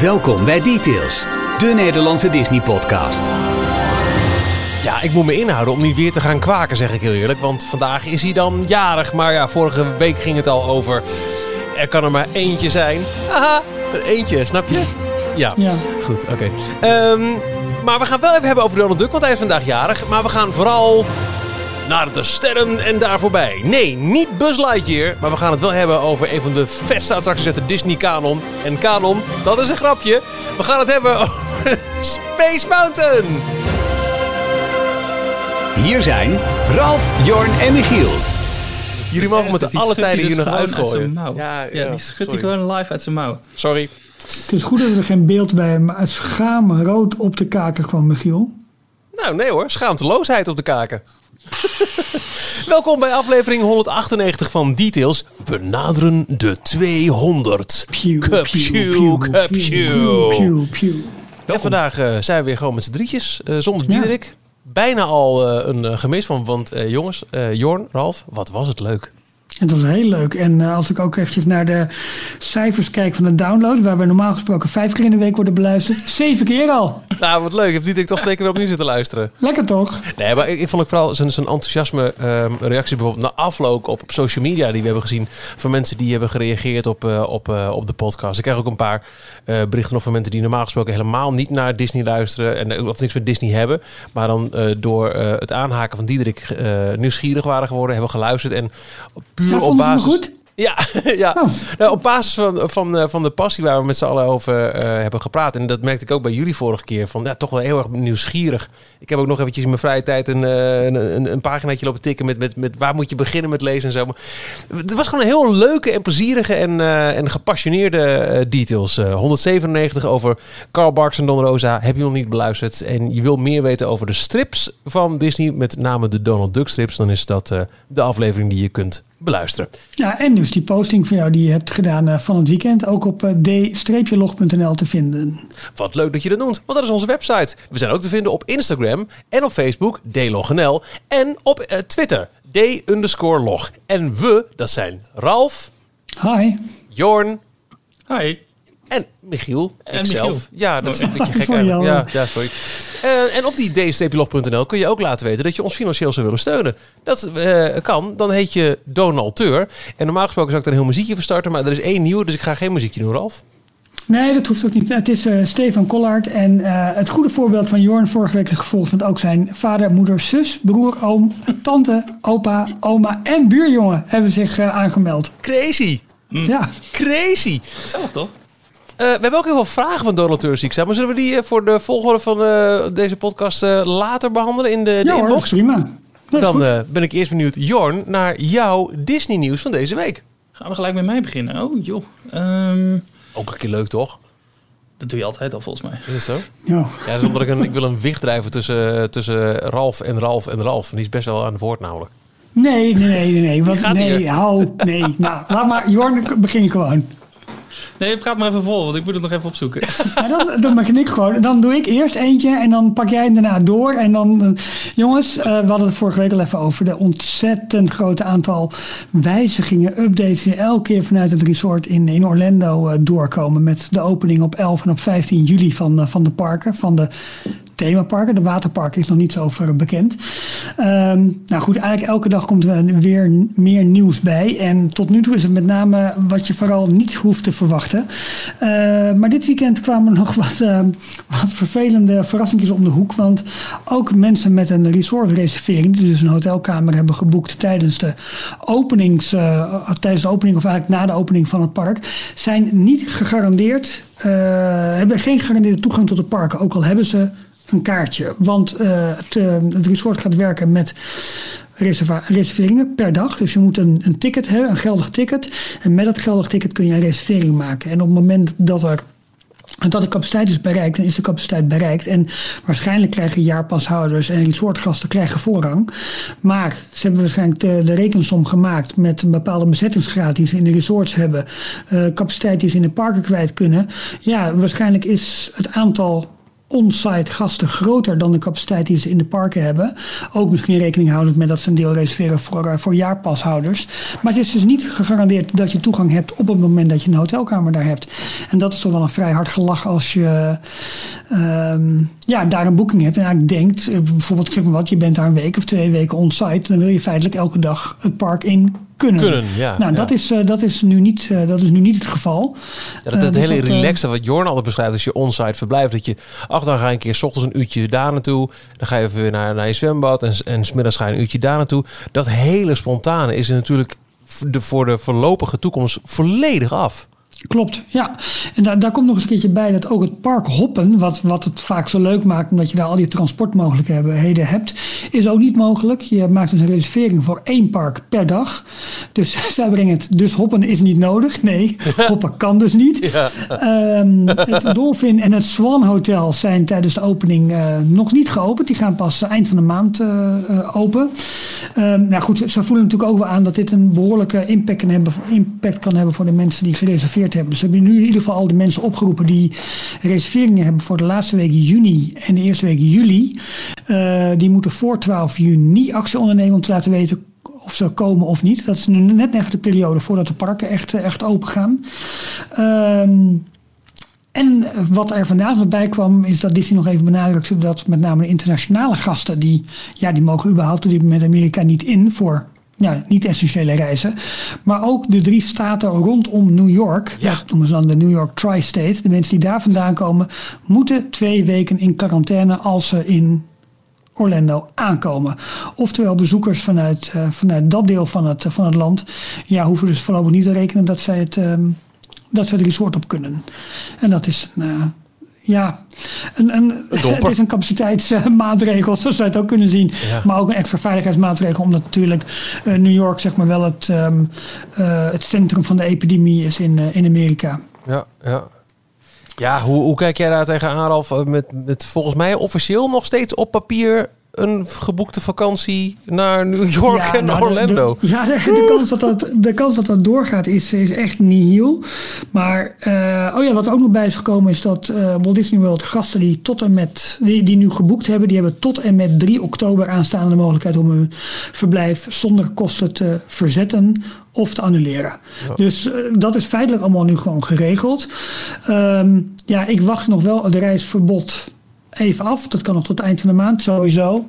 Welkom bij Details, de Nederlandse Disney-podcast. Ja, ik moet me inhouden om niet weer te gaan kwaken, zeg ik heel eerlijk. Want vandaag is hij dan jarig. Maar ja, vorige week ging het al over. Er kan er maar eentje zijn. Haha, een eentje, snap je? Ja, Ja. goed, oké. Ehm, maar we gaan wel even hebben over Donald Duck, want hij is vandaag jarig. Maar we gaan vooral naar de sterren en daar voorbij. Nee, niet Buzz Lightyear, maar we gaan het wel hebben over een van de vetste attracties uit de Disney-kanon. En kanon, dat is een grapje. We gaan het hebben over Space Mountain. Hier zijn Ralf, Jorn en Michiel. Jullie mogen met Die alle tijden hier dus nog uit zijn uitgooien. mouw. Ja, Ja, ja, die schudt hij sorry. gewoon live uit zijn mouw. Sorry. Het is goed dat we er geen beeld bij hebben, maar het schaamrood op de kaken kwam, Michiel. Nou, nee hoor. Schaamteloosheid op de kaken. Welkom bij aflevering 198 van Details. We naderen de 200. Pew, pew, pew. En vandaag eh, zijn we weer gewoon met z'n drietjes. eh, zonder Diederik. Bijna al eh, een gemis van, want jongens, Jorn, Ralf, wat was het leuk. Het was heel leuk. En eh, als ik ook eventjes naar de cijfers kijk van de download, waar we normaal gesproken vijf keer in de week worden beluisterd, zeven keer al. Nou, wat leuk. Heeft Diederik toch twee keer weer opnieuw zitten luisteren. Lekker toch? Nee, maar ik, ik vond ook vooral zijn, zijn enthousiasme ehm reactie bijvoorbeeld na afloop op, op social media die we hebben gezien van mensen die hebben gereageerd op, eh, op, eh, op de podcast. Ik krijg ook een paar berichten nog van mensen die normaal gesproken helemaal niet naar Disney luisteren en of niks met Disney hebben, maar dan door het aanhaken van Diederik nieuwsgierig waren geworden, hebben geluisterd en puur Op basis. goed? Ja, ja. Oh. Nou, op basis van, van, eh, van de passie waar we met z'n allen over eh, hebben gepraat. En dat merkte ik ook bij jullie vorige keer. Van ja, toch wel heel erg nieuwsgierig. Ik heb ook nog eventjes in mijn vrije tijd een, eh, een, een, een paginaatje lopen tikken met, met, met waar moet je beginnen met lezen en zo. Maar het was gewoon een heel leuke en plezierige en, en gepassioneerde details. Eh, 197 over Carl Barks en Don Rosa. Heb je nog niet beluisterd en je wil meer weten over de strips van Disney, met name de Donald Duck strips, dan is dat de aflevering die je kunt beluisteren. Ja, en dus die posting van jou die je hebt gedaan eh, van het weekend, ook op eh, d-log.nl te vinden. Wat leuk dat je dat noemt, want dat is onze website. We zijn ook te vinden op Instagram en op Facebook, dlognl. En op eh, Twitter, d-log. En we, dat zijn Ralf, Hi. Jorn Hi. En Michiel. En ikzelf. Michiel. Ja, dat is een beetje gek eigenlijk. Ja, ja, sorry. Eh, en op die d-log.nl kun je ook laten weten dat je ons financieel zou willen steunen. Dat eh, kan, dan heet je donateur. En normaal gesproken zou ik er een heel muziekje voor starten, maar er is één nieuwe, dus ik ga geen muziekje doen, Ralf. Nee, dat hoeft ook niet. Het is eh, Stefan Collard. En eh, het goede voorbeeld van Jorn vorige week is gevolgd. Want ook zijn vader, moeder, zus, broer, oom, tante, opa, oma en buurjongen hebben zich eh, aangemeld. Crazy! Ja, Crazy! Zelf toch? Eh, we hebben ook heel veel vragen van donateurs die ik Maar zullen we die eh, voor de volgorde van eh, deze podcast eh, later behandelen in de, de ja hoor, dat inbox? prima. Dat Dan eh, ben ik eerst benieuwd, Jorn, naar jouw Disney nieuws van deze week. Gaan we gelijk met mij beginnen? Oh joh. Ehm, Ook een keer leuk, toch? dat doe je altijd al volgens mij. Is het zo? Ja. Ja, dat is omdat ik, een, ik wil een wicht drijven tussen, tussen Ralf en Ralf en Ralf. En die is best wel aan het woord namelijk. Nee, nee, nee, nee. nee. Want, hou. Nee, nou, laat maar. Jorn, begin gewoon. Nee, praat maar even vol, want ik moet het nog even opzoeken. Dan, begin ik gewoon. Dan doe ik eerst eentje en dan pak jij daarna door. En dan, eh, jongens, eh, we hadden het vorige week al even over de ontzettend grote aantal wijzigingen, updates die elke keer vanuit het resort in, in Orlando eh, doorkomen. Met de opening op 11 en op 15 juli van, van de parken, van de themaparken. De waterparken is nog niet zo over bekend. Ehm, nou goed, eigenlijk elke dag komt er weer meer nieuws bij. En tot nu toe is het met name wat je vooral niet hoeft te verwachten. Eh, maar dit weekend kwamen nog wat, eh, wat vervelende verrassingjes om de hoek. Want ook mensen met een resortreservering, die dus een hotelkamer hebben geboekt tijdens de, openings, eh, tijdens de opening of eigenlijk na de opening van het park, zijn niet gegarandeerd, eh, hebben geen gegarandeerde toegang tot de parken. Ook al hebben ze een kaartje. Want eh, het, eh, het resort gaat werken met reserveringen per dag. Dus je moet een, een ticket hebben, een geldig ticket. En met dat geldig ticket kun je een reservering maken. En op het moment dat er dat de capaciteit is bereikt, dan is de capaciteit bereikt. En waarschijnlijk krijgen jaarpashouders en resortgasten krijgen voorrang. Maar ze hebben waarschijnlijk de, de rekensom gemaakt met een bepaalde bezettingsgraad die ze in de resorts hebben. eh, capaciteit die ze in de parken kwijt kunnen. Ja, waarschijnlijk is het aantal on-site gasten groter dan de capaciteit die ze in de parken hebben. Ook misschien rekening houdend met dat ze een deel reserveren voor, uh, voor jaarpashouders. Maar het is dus niet gegarandeerd dat je toegang hebt op het moment dat je een hotelkamer daar hebt. En dat is toch wel een vrij hard gelach als je uh, ja, daar een boeking hebt en eigenlijk denkt, eh, bijvoorbeeld zeg maar wat, je bent daar een week of twee weken on-site, dan wil je feitelijk elke dag het park in kunnen. Kunnen, ja. Nou, ja. Dat, is, uh, dat, is nu niet, uh, dat is nu niet het geval. Ja, dat is het uh, hele dus relaxte wat Jorn altijd beschrijft als je on-site verblijft. Dat je, ach, dan ga je een keer s ochtends een uurtje daar naartoe. Dan ga je even weer naar, naar je zwembad en, en smiddags ga je een uurtje daar naartoe. Dat hele spontane is natuurlijk de, voor de voorlopige toekomst volledig af. Klopt, ja. En daar, daar komt nog eens een keertje bij dat ook het park hoppen, wat, wat het vaak zo leuk maakt omdat je daar al die transportmogelijkheden hebt, is ook niet mogelijk. Je maakt dus een reservering voor één park per dag. Dus zij brengen het, dus hoppen is niet nodig. Nee, hoppen kan dus niet. Ja. Um, het Dolphin en het Swan Hotel zijn tijdens de opening uh, nog niet geopend. Die gaan pas eind van de maand uh, open. Um, nou goed, ze voelen natuurlijk ook wel aan dat dit een behoorlijke impact kan hebben, impact kan hebben voor de mensen die gereserveerd hebben. Dus we hebben nu in ieder geval al de mensen opgeroepen die reserveringen hebben voor de laatste week juni en de eerste week juli. Uh, die moeten voor 12 juni actie ondernemen om te laten weten of ze komen of niet. Dat is nu net even de periode voordat de parken echt, echt open gaan. Um, en wat er vandaag nog bij kwam, is dat Disney nog even benadrukte dat met name de internationale gasten, die, ja, die mogen überhaupt die met Amerika niet in voor ja, niet-essentiële reizen. Maar ook de drie staten rondom New York, ja. dat noemen ze dan de New York Tri-State. De mensen die daar vandaan komen, moeten twee weken in quarantaine als ze in Orlando aankomen. Oftewel bezoekers vanuit, uh, vanuit dat deel van het, van het land ja, hoeven dus voorlopig niet te rekenen dat zij het, um, dat ze het resort op kunnen. En dat is uh, ja, een, een, het is een capaciteitsmaatregel, zoals we het ook kunnen zien. Ja. Maar ook een extra veiligheidsmaatregel, omdat natuurlijk uh, New York zeg maar wel het, um, uh, het centrum van de epidemie is in, uh, in Amerika. Ja, ja. Ja, hoe, hoe kijk jij daar tegenaan, Ralf? Met, met volgens mij officieel nog steeds op papier een geboekte vakantie naar New York ja, en nou, Orlando. De, de, ja, de, de, kans dat dat, de kans dat dat doorgaat is, is echt nihil. Maar, uh, oh ja, wat ook nog bij is gekomen is dat uh, Walt Disney World gasten die tot en met, die, die nu geboekt hebben, die hebben tot en met 3 oktober aanstaande mogelijkheid om hun verblijf zonder kosten te verzetten of te annuleren. Ja. Dus uh, dat is feitelijk allemaal nu gewoon geregeld. Um, ja, ik wacht nog wel het reisverbod even af. Dat kan nog tot het eind van de maand sowieso.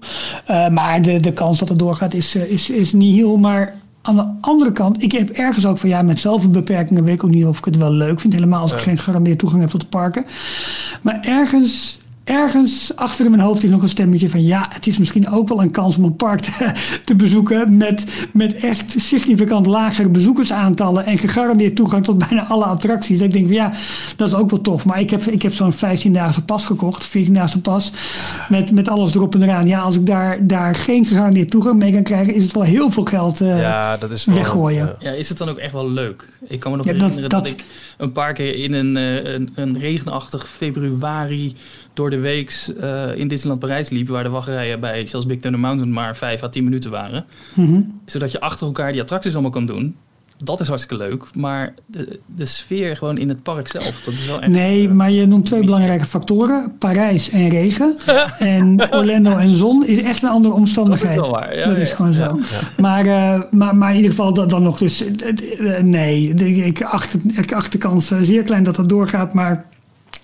Uh, maar de, de kans dat het doorgaat is, uh, is, is niet heel. Maar aan de andere kant, ik heb ergens ook van ja, met zoveel beperkingen weet ik ook niet of ik het wel leuk vind. Helemaal als ik geen gegarandeerd toegang heb tot de parken. Maar ergens ergens achter in mijn hoofd is nog een stemmetje van ja, het is misschien ook wel een kans om een park te, te bezoeken met, met echt significant lagere bezoekersaantallen en gegarandeerd toegang tot bijna alle attracties. Ik denk van ja, dat is ook wel tof. Maar ik heb, ik heb zo'n 15-daagse pas gekocht, 14-daagse pas, met, met alles erop en eraan. Ja, als ik daar, daar geen gegarandeerd toegang mee kan krijgen, is het wel heel veel geld uh, ja, dat is wel, weggooien. Ja. ja. is het dan ook echt wel leuk? Ik kan me nog ja, herinneren dat, dat, dat, ik een paar keer in een, een, een regenachtig februari door de week uh, in Disneyland Parijs liep, waar de wachtrijen bij zelfs Big Thunder Mountain maar 5 à 10 minuten waren. Mm -hmm. Zodat je achter elkaar die attracties allemaal kan doen. Dat is hartstikke leuk, maar de, de sfeer gewoon in het park zelf, dat is wel echt... Nee, uh, maar je noemt twee belangrijke factoren. Parijs en regen. en Orlando en zon is echt een andere omstandigheid. Dat is wel waar. Ja, dat ja, is gewoon zo. Maar, uh, maar, maar in ieder geval dan, dan nog dus... Nee, ik acht, ik acht de kans zeer klein dat dat doorgaat, maar...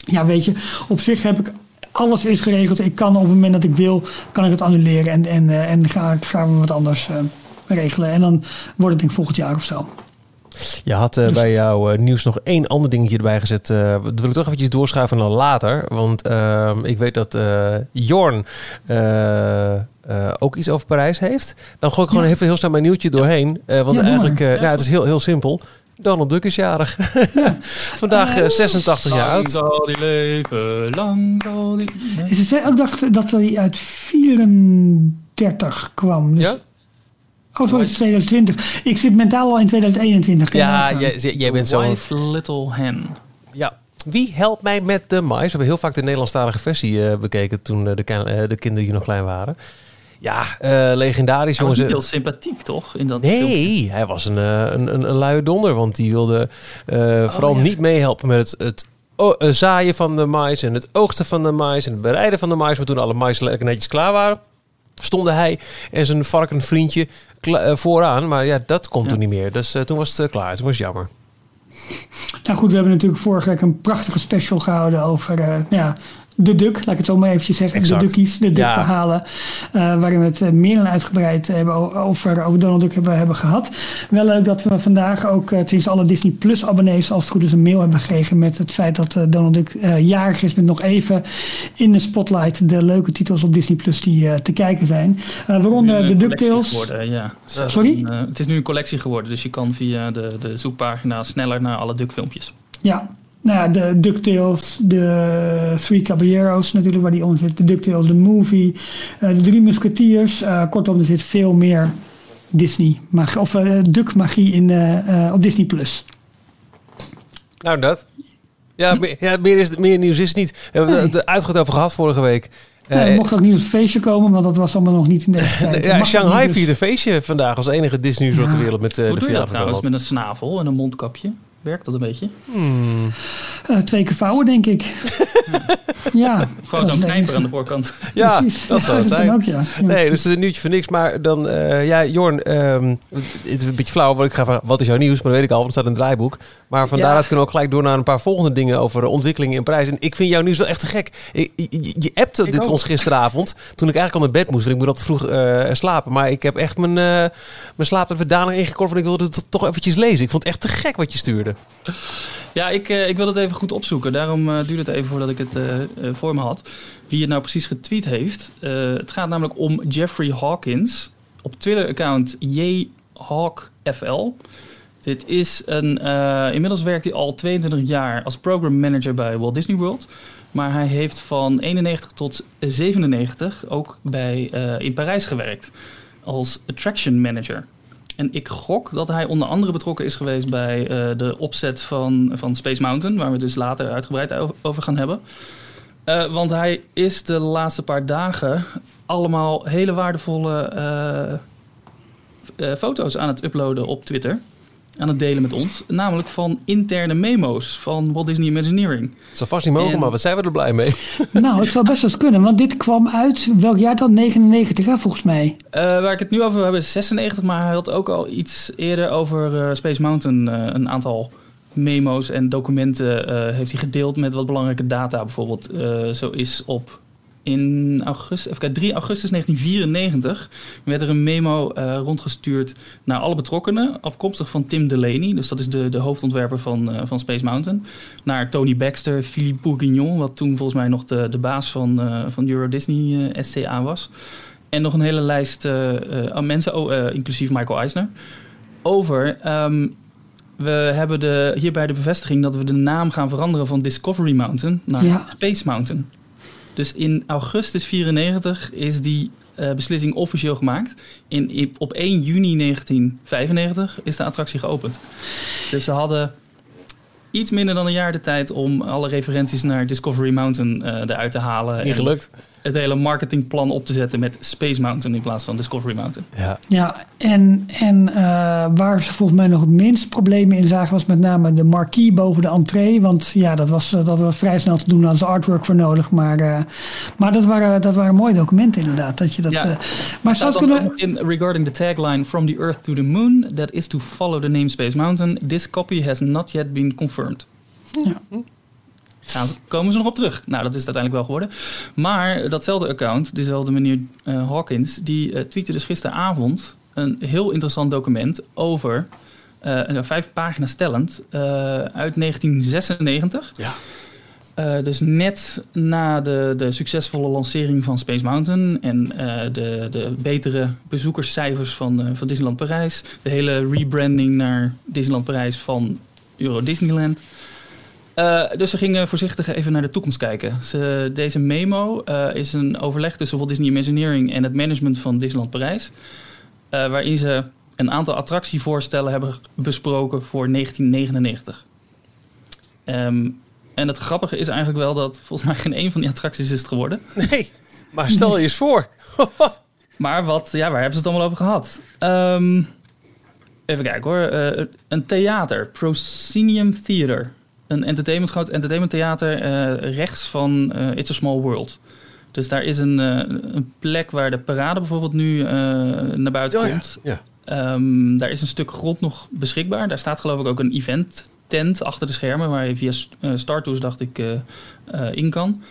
Ja, weet je, op zich heb ik alles is geregeld. Ik kan op het moment dat ik wil, kan ik het annuleren en, en, uh, en ga, gaan we wat anders uh, regelen. En dan wordt het denk ik volgend jaar of zo. Je had uh, dus bij jouw uh, nieuws nog één ander dingetje erbij gezet. Uh, dat wil ik toch eventjes doorschuiven naar later. Want ehm, ik weet dat Jorn ook iets over Parijs heeft. Dan gooi ik gewoon ja. even heel snel mijn nieuwtje doorheen. want ja, eigenlijk, ja, nou, het is heel, heel simpel. Donald Duck is jarig. Ja. Vandaag uh, 86 jaar oud. Lang zal die leven, lang zal die... Ze ook dacht dat hij uit 34 kwam. Dus... Ja? Oh, sorry, 2020. Ik zit mentaal al in 2021. Ja, jij, jij bent zo... White Little Hen. Ja. Wie helpt mij met de mais? We hebben heel vaak de Nederlandstalige versie uh, bekeken toen uh, de, uh, de kinderen hier nog klein waren. Ja, uh, legendarisch hij jongens. Hij was heel sympathiek, toch? In dat nee, filmpje? hij was een, een, een, een luie donder. Want die wilde uh, vooral oh, ja. niet meehelpen met het, het zaaien van de mais en het oogsten van de mais en het bereiden van de mais. Maar toen alle mais lekker netjes klaar waren, stonden hij en zijn varkenvriendje vooraan. Maar ja, dat komt toen niet meer. Dus toen was het klaar. Toen was het jammer. Nou goed, we hebben natuurlijk vorige week een prachtige special gehouden over ja, de Duk, laat ik het zo maar eventjes zeggen. De Duckies, de Duck-verhalen. Uh, waarin we het uh, meer dan uitgebreid hebben over, over Donald Duck hebben, hebben gehad. Wel leuk dat we vandaag ook uh, tenminste alle Disney Plus abonnees als het goed is een mail hebben gekregen met het feit dat Donald Duck jarig is met nog even in de spotlight de leuke titels op Disney Plus die te kijken zijn. waaronder de DuckTales. Geworden, ja. Sorry? het is nu een collectie geworden, dus je kan via de, de zoekpagina sneller naar alle Duck filmpjes. Ja, nou ja, de DuckTales, de Three Caballeros natuurlijk, waar die onder zit. De DuckTales, de movie, uh, de Drie Musketeers. Uh, kortom, er zit veel meer Disney magie, of uh, Duck magie in, op Disney+. Plus. Nou, dat. Ja, ja meer, is, meer nieuws is het niet. We hebben het uitgebreid over gehad vorige week. Ja, mocht ook niet op het feestje komen, want dat was allemaal nog niet in deze tijd. ja, Shanghai viert een feestje vandaag als enige Disney ja. de wereld met uh, Hoe de doe je trouwens met een snavel en een mondkapje? Werkt dat een beetje? Hmm. Uh, twee keer vouwen, denk ik. ja. Gewoon zo'n knijper aan de voorkant. Ja, dat zou het zijn. Ook, ja. Nee, dus het is een nieuwtje voor niks. Maar dan, uh, ja, Jorn, um, het is een beetje flauw. Want ik ga vragen, wat is jouw nieuws? Maar dat weet ik al, want het staat in het draaiboek. Maar van daaruit kunnen we ook gelijk door naar een paar volgende dingen over ontwikkelingen in prijs. En ik vind jouw nieuws wel echt te gek. Je, je, je appte dit ons gisteravond, toen ik eigenlijk al naar bed moest. En ik moet altijd vroeg uh, slapen. Maar ik heb echt mijn, uh, mijn slaap even danig ingekort. Want ik wilde het toch eventjes lezen. Ik vond het echt te gek wat je stuurde. Ja, ik, uh, ik wil het even goed opzoeken. Daarom uh, duurde het even voordat ik het uh, voor me had. Wie het nou precies getweet heeft. het gaat namelijk om Jeffrey Hawkins. Op Twitter-account JHawkFL. Dit is een. inmiddels werkt hij al 22 jaar als program manager bij Walt Disney World. Maar hij heeft van 91 tot 97 ook bij, in Parijs gewerkt. Als attraction manager. En ik gok dat hij onder andere betrokken is geweest bij uh, de opzet van, van Space Mountain, waar we het dus later uitgebreid over gaan hebben. Uh, want hij is de laatste paar dagen allemaal hele waardevolle uh, foto's aan het uploaden op Twitter aan het delen met ons. Namelijk van interne memo's van Walt Disney Imagineering. Dat zou vast niet mogen, maar wat zijn we er blij mee? Nou, het zou best wel eens kunnen. Want dit kwam uit, welk jaar dan? 99 hè, volgens mij. Uh, waar ik het nu over heb is 96. Maar hij had ook al iets eerder over uh, Space Mountain. Uh, een aantal memo's en documenten heeft hij gedeeld met wat belangrijke data. Bijvoorbeeld, zo is op in augustus, even kijken, 3 augustus 1994 werd er een memo uh, rondgestuurd naar alle betrokkenen, afkomstig van Tim Delaney, dus dat is de, de hoofdontwerper van, uh, van Space Mountain, naar Tony Baxter, Philippe Bourguignon, wat toen volgens mij nog de, de baas van, uh, van Euro Disney SCA was. En nog een hele lijst mensen, oh, inclusief Michael Eisner, over um, we hebben de, hierbij de bevestiging dat we de naam gaan veranderen van Discovery Mountain naar ja. Space Mountain. Dus in augustus 94 is die uh, beslissing officieel gemaakt. In, op 1 juni 1995 is de attractie geopend. Dus ze hadden iets minder dan een jaar de tijd om alle referenties naar Discovery Mountain uh, eruit te halen. Niet gelukt het hele marketingplan op te zetten met Space Mountain in plaats van Discovery Mountain. Ja, ja en, en uh, waar ze volgens mij nog het minst problemen in zagen was met name de marquee boven de entree. Want ja, dat was, dat was vrij snel te doen, als artwork voor nodig. Maar, uh, maar dat, waren, dat waren mooie documenten inderdaad. Dat je dat, ja. Uh, maar zou kunnen... In regarding the tagline From the Earth to the Moon, that is to follow the name Space Mountain. This copy has not yet been confirmed. Ja. Gaan, komen ze nog op terug? Nou, dat is het uiteindelijk wel geworden. Maar datzelfde account, dezelfde meneer uh, Hawkins, die uh, tweette dus gisteravond een heel interessant document over uh, vijf pagina's stellend uit 1996. Ja. Uh, dus net na de, de succesvolle lancering van Space Mountain en uh, de, de betere bezoekerscijfers van, uh, van Disneyland Parijs, de hele rebranding naar Disneyland Parijs van Euro Disneyland. Uh, dus ze gingen voorzichtig even naar de toekomst kijken. Ze, deze memo uh, is een overleg tussen Walt Disney Imagineering en het management van Disneyland Parijs. Uh, waarin ze een aantal attractievoorstellen hebben besproken voor 1999. Um, en het grappige is eigenlijk wel dat volgens mij geen een van die attracties is het geworden. Nee, maar stel je eens voor. maar wat, ja, waar hebben ze het allemaal over gehad? Um, even kijken hoor. een theater, Proscenium Theater. Een entertainment, groot entertainment theater rechts van It's a Small World. Dus daar is een, een plek waar de parade bijvoorbeeld nu naar buiten oh komt. Ja. Ehm, daar is een stuk grond nog beschikbaar. Daar staat geloof ik ook een event tent achter de schermen waar je via uh, Star Tours dacht ik in kan.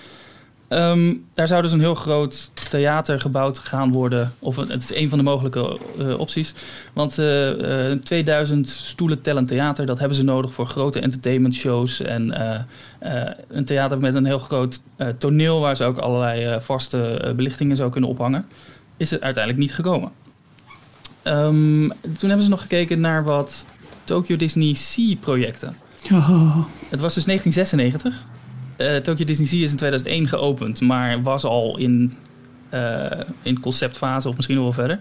Ehm, daar zou dus een heel groot theater gebouwd gaan worden. Of het is een van de mogelijke uh, opties. Want uh, uh, 2000 stoelen tellend theater, dat hebben ze nodig voor grote entertainment shows. En eh, een theater met een heel groot toneel waar ze ook allerlei vaste belichtingen zou kunnen ophangen. Is het uiteindelijk niet gekomen. Um, toen hebben ze nog gekeken naar wat Tokyo Disney Sea projecten. Oh. Het was dus 1996. Uh, Tokyo Disney is in 2001 geopend, maar was al in, uh, in conceptfase of misschien nog wel verder.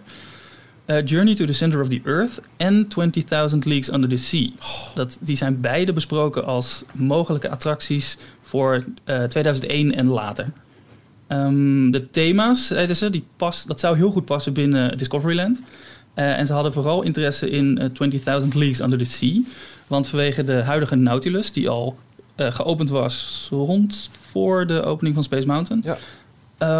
Uh, Journey to the Center of the Earth en 20.000 Leagues Under the Sea. Dat, die zijn beide besproken als mogelijke attracties voor 2001 en later. Um, de thema's, zeiden ze, die pas, dat zou heel goed passen binnen Discoveryland. en ze hadden vooral interesse in 20.000 Leagues Under the Sea. Want vanwege de huidige Nautilus, die al uh, geopend was rond voor de opening van Space Mountain. Ja.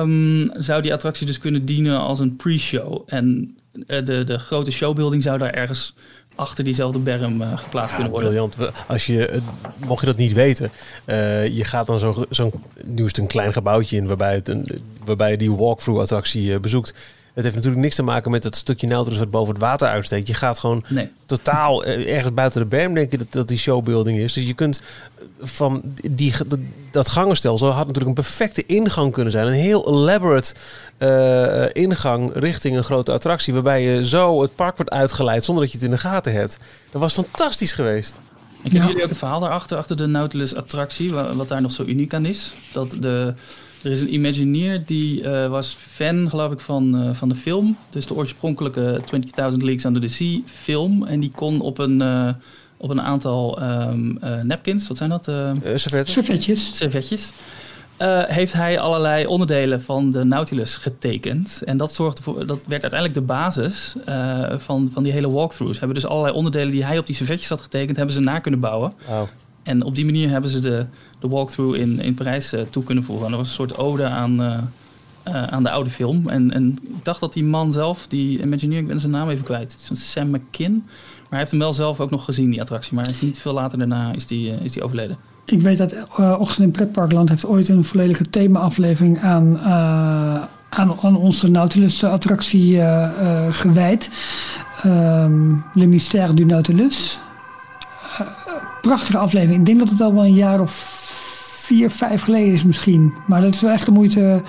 Um, zou die attractie dus kunnen dienen als een pre-show. En uh, de, de grote showbuilding zou daar ergens achter diezelfde berm uh, geplaatst ja, kunnen worden. Briljant. Als je, mocht je dat niet weten, je gaat dan zo'n, zo nu is het een klein gebouwtje in waarbij, het een, waarbij je die walkthrough attractie bezoekt. Het heeft natuurlijk niks te maken met dat stukje Nautilus wat boven het water uitsteekt. Je gaat gewoon nee. totaal ergens buiten de berm denken dat, dat die showbuilding is. Dus je kunt van die, dat, dat gangenstelsel had natuurlijk een perfecte ingang kunnen zijn. Een heel elaborate uh, ingang richting een grote attractie. Waarbij je zo het park wordt uitgeleid zonder dat je het in de gaten hebt. Dat was fantastisch geweest. Ik heb jullie ook het verhaal daarachter, achter de Nautilus attractie, wat, wat, daar nog zo uniek aan is. Dat de, er is een Imagineer die uh, was fan, geloof ik, van, uh, van de film. Dus de oorspronkelijke 20.000 Leagues Under the Sea film. En die kon op een op een aantal um, uh, napkins. Wat zijn dat? Uh, servetjes. Servetjes. Uh, heeft hij allerlei onderdelen van de Nautilus getekend. En dat, zorgde voor, dat werd uiteindelijk de basis van, van die hele walkthroughs. Hebben dus allerlei onderdelen die hij op die servetjes had getekend, hebben ze na kunnen bouwen. Wow. En op die manier hebben ze de, de walkthrough in, in Parijs toe kunnen voegen. En dat was een soort ode aan, aan de oude film. En, en ik dacht dat die man zelf, die Imagineer, ik ben zijn naam even kwijt. Sam McKin hij heeft hem wel zelf ook nog gezien, die attractie. Maar is niet veel later daarna is die, is die overleden. Ik weet dat Ochtend in Pretparkland heeft ooit een volledige thema-aflevering aan, aan, aan, onze Nautilus-attractie gewijd. Um, Le Mystère du Nautilus. Prachtige aflevering. Ik denk dat het al wel een jaar of vier, vijf geleden is misschien. Maar dat is wel echt de moeite,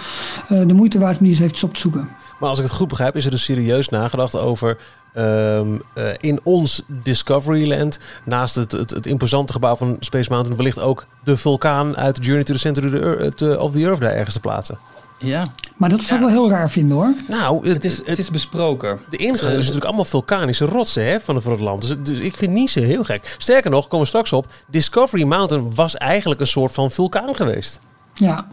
de moeite waard om die eens op te zoeken. Maar als ik het goed begrijp, is er dus serieus nagedacht over Um, uh, in ons Discoveryland, naast het, het, het, imposante gebouw van Space Mountain, wellicht ook de vulkaan uit Journey to the Center of the Earth daar ergens te plaatsen. Ja. Maar dat zou ik wel heel raar vinden hoor. Nou, het, is, het is besproken. De ingang is natuurlijk allemaal vulkanische rotsen hè, van, het land. Dus, dus, ik vind niet zo heel gek. Sterker nog, komen we straks op. Discovery Mountain was eigenlijk een soort van vulkaan geweest. Ja,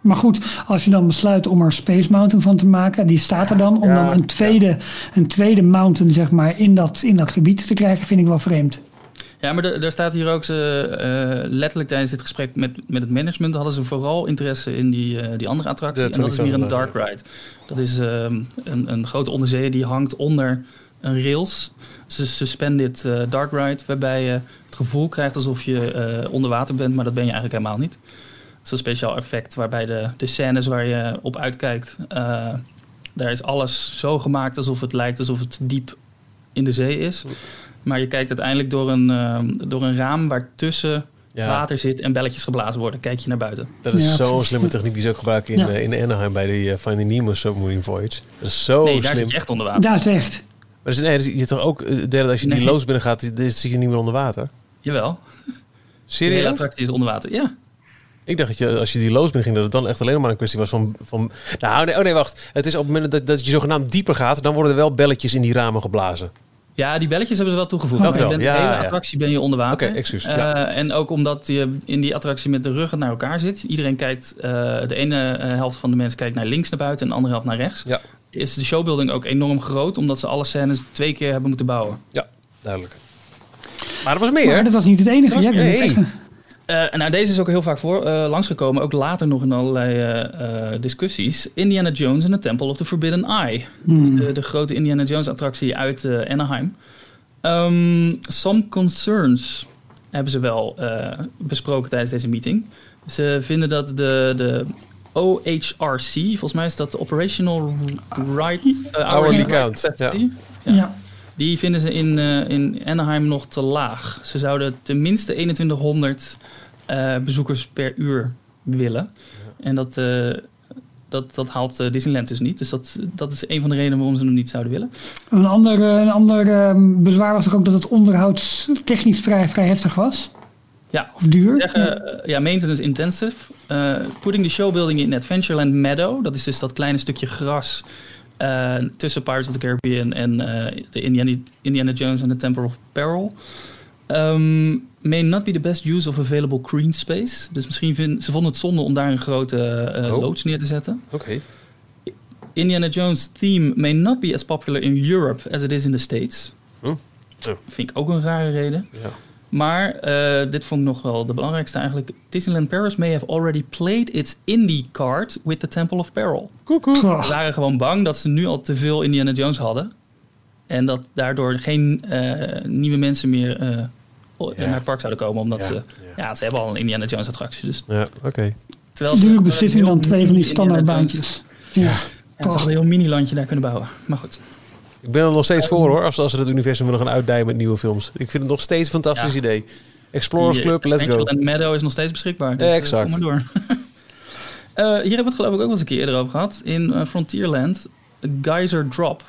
maar goed, als je dan besluit om er Space Mountain van te maken, die staat er dan, om ja, dan een tweede, een tweede mountain zeg maar, in, dat, in dat gebied te krijgen, vind ik wel vreemd. Ja, maar daar staat hier ook, ze, uh, letterlijk tijdens dit gesprek met, met het management, hadden ze vooral interesse in die, uh, die andere attractie. en dat is weer een dark ride. Dat is uh, een, een grote onderzee die hangt onder een rails. Ze suspended dark ride, waarbij je het gevoel krijgt alsof je onder water bent, maar dat ben je eigenlijk helemaal niet is een speciaal effect waarbij de, de scènes waar je op uitkijkt, uh, daar is alles zo gemaakt alsof het lijkt alsof het diep in de zee is. Maar je kijkt uiteindelijk door een, uh, door een raam waartussen ja. water zit en belletjes geblazen worden. Kijk je naar buiten. Dat is ja, zo'n slimme techniek die ze ook gebruiken in, ja. uh, in Anaheim bij de Finding Nemo Submarine Voyage. Dat is zo nee, daar zit je echt onder water. Daar is echt. Maar dus, nee, je toch ook, derde, als je nee. die loos binnen gaat, zit je niet meer onder water? Jawel. Serieus? De hele attractie is onder water, ja. Ik dacht dat je, als je die loos ging, dat het dan echt alleen maar een kwestie was van... van nou, nee, oh nee, wacht. Het is op het moment dat, dat je zogenaamd dieper gaat, dan worden er wel belletjes in die ramen geblazen. Ja, die belletjes hebben ze wel toegevoegd. Dat wel. Je bent ja, de hele ja. attractie ben je onder water. Oké, excuus. Uh, ja. En ook omdat je in die attractie met de ruggen naar elkaar zit. Iedereen kijkt, uh, de ene uh, helft van de mensen kijkt naar links naar buiten en de andere helft naar rechts. Ja. Is de showbuilding ook enorm groot, omdat ze alle scènes twee keer hebben moeten bouwen. Ja, duidelijk. Maar er was meer. Maar dat was niet het enige. Was, ja, nee. Uh, nou, deze is ook heel vaak voor, uh, langsgekomen, ook later nog in allerlei uh, discussies. Indiana Jones and the Temple of the Forbidden Eye. Hmm. Dus de, de, grote Indiana Jones attractie uit Anaheim. Um, some concerns hebben ze wel besproken tijdens deze meeting. Ze vinden dat de, de OHRC, volgens mij is dat de Operational Right Hourly Count. Ja. ja. Die vinden ze in, uh, in Anaheim nog te laag. Ze zouden tenminste 2100 uh, bezoekers per uur willen. Ja. En dat, uh, dat, dat haalt Disneyland dus niet. Dus dat, dat is een van de redenen waarom ze hem niet zouden willen. Een ander, een ander bezwaar was ook dat het onderhoud technisch vrij, vrij heftig was. Ja, of duur. Zeggen, ja, maintenance intensive. putting the showbuilding in Adventureland Meadow. Dat is dus dat kleine stukje gras uh, tussen Pirates of the Caribbean en uh, de Indiana, Indiana Jones en the Temple of Peril. Um, may not be the best use of available green space. Dus misschien vinden ze vonden het zonde om daar een grote uh, oh. loods neer te zetten. Oké. Okay. Indiana Jones theme may not be as popular in Europe as it is in the States. Oh. Oh. Vind ik ook een rare reden. Ja. Maar uh, dit vond ik nog wel de belangrijkste eigenlijk. Disneyland Paris may have already played its indie card with the Temple of Peril. Koekoe. Ze waren gewoon bang dat ze nu al te veel Indiana Jones hadden. En dat daardoor geen uh, nieuwe mensen meer uh, ja. naar het park zouden komen. Omdat ja. ze, ja. ja. ze hebben al een Indiana Jones attractie. Dus. Ja, oké. Okay. Duur beslissing dan twee van die standaardbaantjes. Ja. ja. En ze hadden een heel mini-landje daar kunnen bouwen. Maar goed. Ik ben er nog steeds voor hoor, als, als ze het universum willen gaan uitdijen met nieuwe films. Ik vind het nog steeds een fantastisch ja. idee. Explorers Die, Club, let's go. En Meadow is nog steeds beschikbaar. Dus, ja, exact. Kom maar door. uh, hier hebben we het geloof ik ook wel eens een keer eerder over gehad. In uh, Frontierland, Geyser Drop.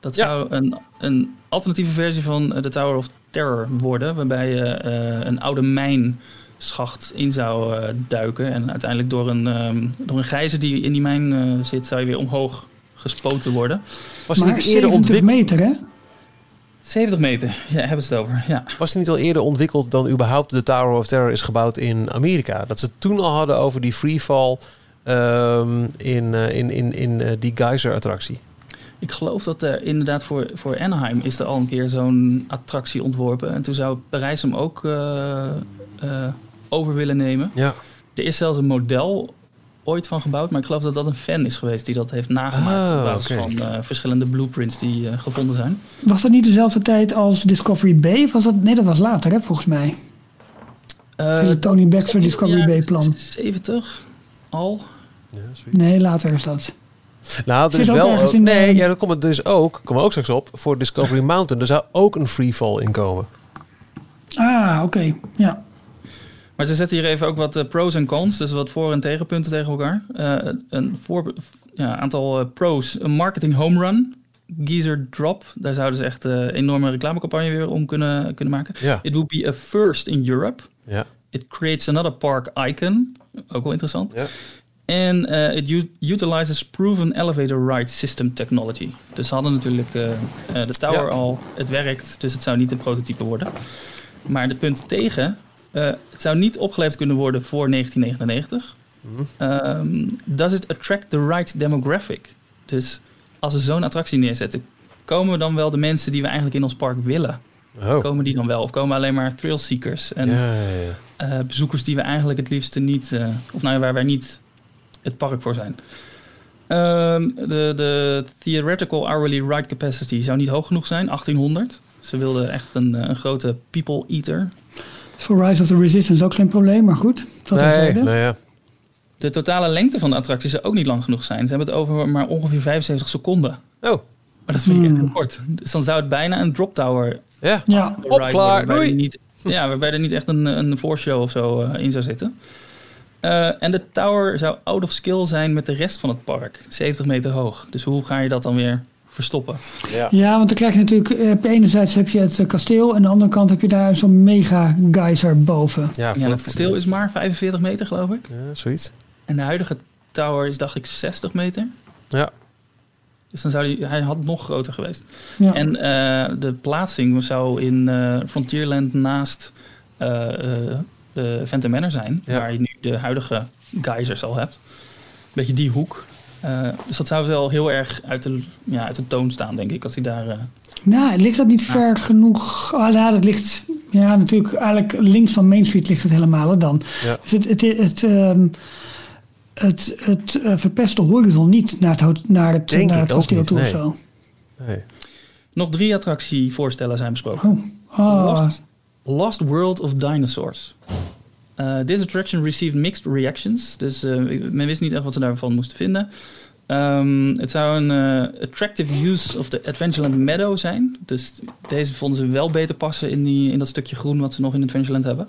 Dat ja. zou een, een alternatieve versie van de Tower of Terror worden. Waarbij je een oude mijnschacht in zou duiken. En uiteindelijk door een, um, door een gijzer die in die mijn zit, zou je weer omhoog gespoten worden. Was maar niet eerder ontwikkeld? meter, hè? 70 meter, ja, hebben ze het over. Ja. Was het niet al eerder ontwikkeld dan überhaupt de Tower of Terror is gebouwd in Amerika? Dat ze het toen al hadden over die freefall um, in, in, in, in uh, die Geyser-attractie. Ik geloof dat er inderdaad voor, voor Anaheim is er al een keer zo'n attractie ontworpen. En toen zou Parijs hem ook uh, over willen nemen. Ja. Er is zelfs een model ooit van gebouwd. Maar ik geloof dat dat een fan is geweest die dat heeft nagemaakt. Oh, op basis okay. van uh, verschillende blueprints die uh, gevonden zijn. Was dat niet dezelfde tijd als Discovery Bay? Of was dat, nee, dat was later, hè, volgens mij. Uh, de Tony Baxter Discovery Bay plan. 70 al? Ja, nee, later is dat. Nou, er is wel. Ook, nee, ja, dat komt het dus ook. Komen we ook straks op voor Discovery Mountain. Er zou ook een freefall in komen. Ah, oké. Okay. Ja. Maar ze zetten hier even ook wat uh, pros en cons, dus wat voor- en tegenpunten tegen elkaar. Uh, een voor, ja, aantal uh, pros. Een marketing home run. Geezer Drop. Daar zouden ze echt een enorme reclamecampagne weer om kunnen, kunnen maken. Ja. It would be a first in Europe. Ja. It creates another park icon. Ook wel interessant. Ja. En it utilizes proven elevator ride system technology. Dus ze hadden natuurlijk de tower ja. al. Het werkt, dus het zou niet een prototype worden. Maar de punten tegen uh, het zou niet opgeleverd kunnen worden voor 1999. Mm. Um, does it attract the right demographic? Dus als we zo'n attractie neerzetten, komen dan wel de mensen die we eigenlijk in ons park willen? Oh. Komen die dan wel? Of komen alleen maar thrill-seekers en ja, ja, ja. Uh, bezoekers die we eigenlijk het liefste niet, uh, of nou waar wij niet het park voor zijn? Um, de, de theoretical hourly ride capacity zou niet hoog genoeg zijn, 1800. Ze wilden echt een, een grote people eater. Voor Rise of the Resistance ook geen probleem, maar goed. Dat nee, nou ja. De totale lengte van de attractie zou ook niet lang genoeg zijn. Ze hebben het over maar ongeveer 75 seconden. Oh. Maar dat vind ik echt heel kort. Dus dan zou het bijna een drop tower ja. ja. Op, klaar, waarbij er niet, ja, waarbij er niet echt een, een voorshow of zo uh, in zou zitten. Uh, en de tower zou out of skill zijn met de rest van het park. 70 meter hoog. Dus hoe ga je dat dan weer verstoppen. Ja. ja, want dan krijg je natuurlijk... Uh, op enerzijds heb je het uh, kasteel... en aan de andere kant heb je daar zo'n mega geyser boven. Ja, ja het kasteel is maar 45 meter, geloof ik. Ja, zoiets. En de huidige tower is, dacht ik, 60 meter. Ja. Dus dan zou hij... Hij had nog groter geweest. Ja. En uh, de plaatsing zou in Frontierland naast de Phantom Manor zijn... Ja. waar je nu de huidige geysers al hebt. Een beetje die hoek. Uh, dus dat zou wel heel erg uit de, ja, uit de toon staan, denk ik, als hij daar uh, Nou, ligt dat niet ver genoeg? Ah, ja, dat ligt ja, natuurlijk eigenlijk links van Main Street ligt het helemaal dan. Ja. Dus het, het, het, ehm, het, het, uh, verpest de horizon niet naar het, naar het, Denk naar het kasteel toe nee. of zo. Nee. Nog drie attractievoorstellen zijn besproken. Oh. Oh. Lost, Lost, World of Dinosaurs. Uh, this attraction received mixed reactions. Dus uh, men wist niet echt wat ze daarvan moesten vinden. Um, het zou een uh, attractive use of the Adventureland Meadow zijn. Dus deze vonden ze wel beter passen in, die, in dat stukje groen wat ze nog in Adventureland hebben.